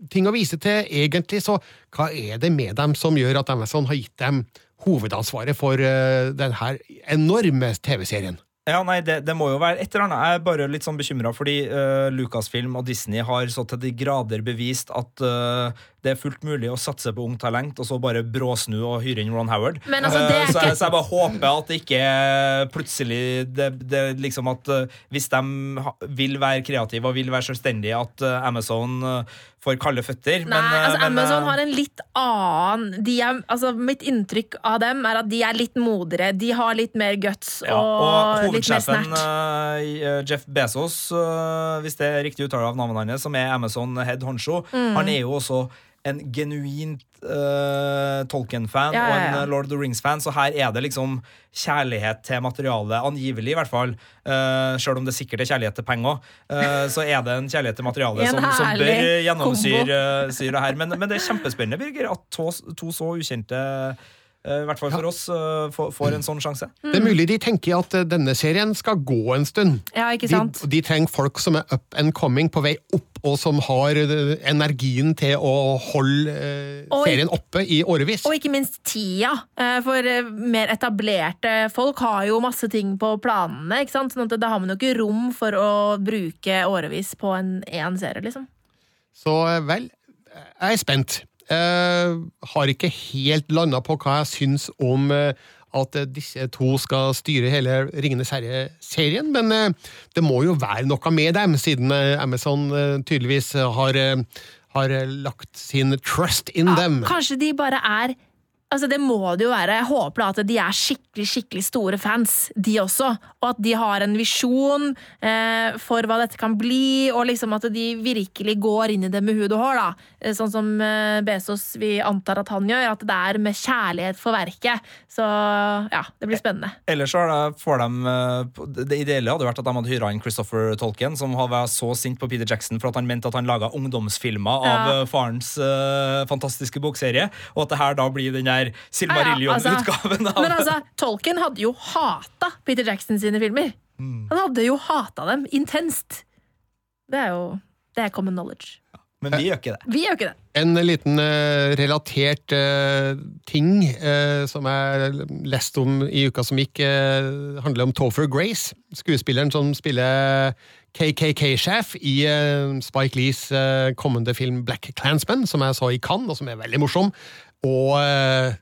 ting å vise til, egentlig, så hva er det med dem som gjør at Amazon har gitt dem hovedansvaret for denne enorme TV-serien? Ja, nei, det, det må jo være et eller annet. Jeg er bare litt sånn bekymra, fordi uh, Lucasfilm og Disney har så til de grader bevist at eh, det er fullt mulig å satse på ungt talent, og så bare bråsnu og hyre inn Ron Howard. Men altså, det Eh, så, jeg, så jeg bare håper at det ikke plutselig det, det liksom at eh, Hvis de vil være kreative og vil være selvstendige, at eh, Amazon får kalde føtter. Nei, men, altså men, Amazon har en litt annen de er, altså Mitt inntrykk av dem er at de er litt modigere. De har litt mer guts Ja, og, og litt mer hovedsjefen snert. eh, Jeff Bezos, hvis det er riktig uttale av navnet hans, som er Amazon head honcho, Mm. han er jo også en genuint uh, Tolkien-fan Ja, ja, og en eh, Lord of the Rings-fan, så her er det liksom kjærlighet til materialet, angivelig i hvert fall. Uh, Sjøl om det sikkert er kjærlighet til penger, uh, så er det en kjærlighet til materialet som, som bør gjennomsyre uh, det her. Men, men det er kjempespennende, Birger, at to, to så ukjente eh, i hvert fall for oss, eh, får, får en sånn sjanse. Det er mulig de tenker at eh, denne serien skal gå en stund. Ja, ikke sant? De, de trenger folk som er up and coming, på vei opp, og som har eh, energien til å holde eh, Og- serien oppe i årevis. Og ikke minst tida. eh, For eh, mer etablerte folk har jo masse ting på planene. ikke sant? Sånn at Da har man jo ikke rom for å bruke årevis på en én serie, liksom. Så eh, vel, jeg er spent. Eh, har ikke helt landa på hva jeg syns om eh, at eh, disse to skal styre hele Ringenes herre-serien, men det må jo være noe med dem, siden Amazon tydeligvis har, har lagt sin trust in dem. Kanskje de bare er Altså Det må det jo være. Jeg håper da at de er skikkelig skikkelig store fans, de også. Og at de har en visjon eh, for hva dette kan bli, og liksom at de virkelig går inn i det med hud og hår. da. Eh, Sånn som eh, Bezos vi antar at han gjør. At det er med kjærlighet for verket. Så ja, det blir spennende. Ellers så har de, får de eh, Det ideelle hadde vært at de hadde hyra inn Christopher Tolkien, som har vært så sint på Peter Jackson for at han mente at han laga ungdomsfilmer av Ja. eh, farens eh, fantastiske bokserie, og at det her da blir den der Ja, ja, Silmarillion-utgaven altså, av Men altså, Tolkien hadde jo hata Peter Jackson sine filmer. Mm. Han hadde jo hata dem intenst. Det er jo Det er common knowledge. Men vi gjør ikke det. Vi gjør ikke det. En liten uh, relatert uh, ting uh, som jeg leste om i uka som gikk, handler om Topher Grace. Skuespilleren som spiller KKK-sjef i Spike Lees kommende film Black Clansman, som jeg så i Cannes, og som er veldig morsom. Og eh,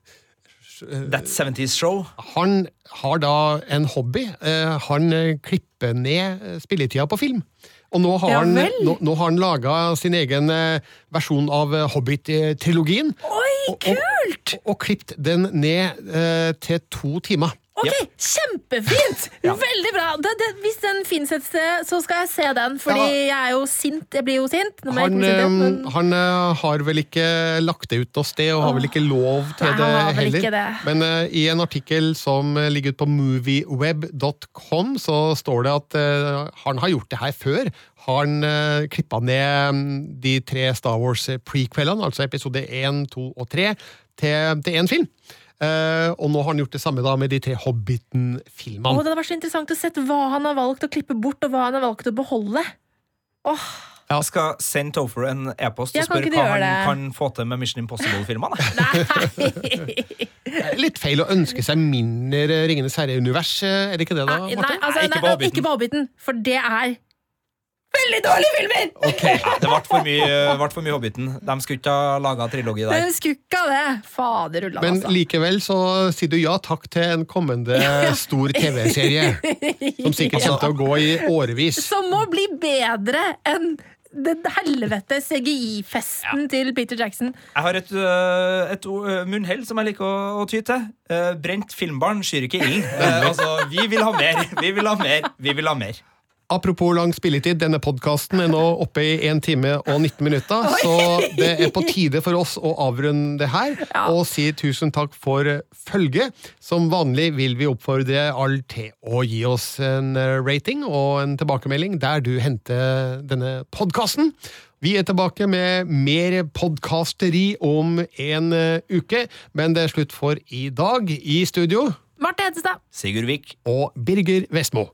That 70's Show. han har da en hobby. Eh, han eh, klipper ned spilletida på film. Og nå har Ja han, nå, nå har han laga sin egen versjon av Hobbit-trilogien. Oi, kult! Og, og klippet den ned eh, til to timer. Ok, Kjempefint! Veldig bra. Det, det, hvis den fins et sted, så skal jeg se den. Fordi jeg er jo sint. Jeg blir jo sint. Han, ikke si det, eh, men... han eh, har vel ikke lagt det ut noe sted, og har vel ikke lov til Nei, det heller. det. Men uh, i en artikkel som eh, ligger ute på movieweb.com, så står det at uh, han har gjort det her før. Han uh, klippa ned mm, de tre Star Wars-prequelene, altså episode 1, 2 og 3, til, til én film. Eh, og nå har han gjort det samme da med de tre Hobbiten-filmene. det hadde vært så interessant å se hva han har valgt å klippe bort, og hva han har valgt å beholde. Åh, Jeg skal sende Tofer en e-post og spørre hva han det? kan få til med Mission Impossible-filmene. Det Litt feil å ønske seg mindre Ringenes herre-univers, er det ikke det da, Nei, Martin? altså, Nei, ikke nei, ikke på Hobbiten, for det er veldig dårlige filmer! Ja, det ble for mye, ble for mye Hobbiten. De skulle ikke ha laga trilogi der. skulle ikke det. Fader ulla, Men altså. likevel så sier du ja takk til en kommende stor TV-serie. Som sikkert kommer til å gå i årevis. Som må bli bedre enn den helvete CGI-festen til Peter Jackson. Jeg har et, uh, et uh, munnhell som jeg liker å, å ty til. Uh, Brent filmbarn skyr ikke ilden. Altså, vi vil ha mer, vi vil ha mer, vi vil ha mer. Apropos lang spilletid, denne podkasten er nå oppe i 1 time og 19 minutter, så det er på tide for oss å avrunde det her og si tusen takk for følget. Som vanlig vil vi oppfordre alle til å gi oss en rating og en tilbakemelding der du henter denne podkasten. Vi er tilbake med mer podkasteri om en uke, men det er slutt for i dag. I studio Marte Hedestad. Sigurd Vik. og Birger Vestmo.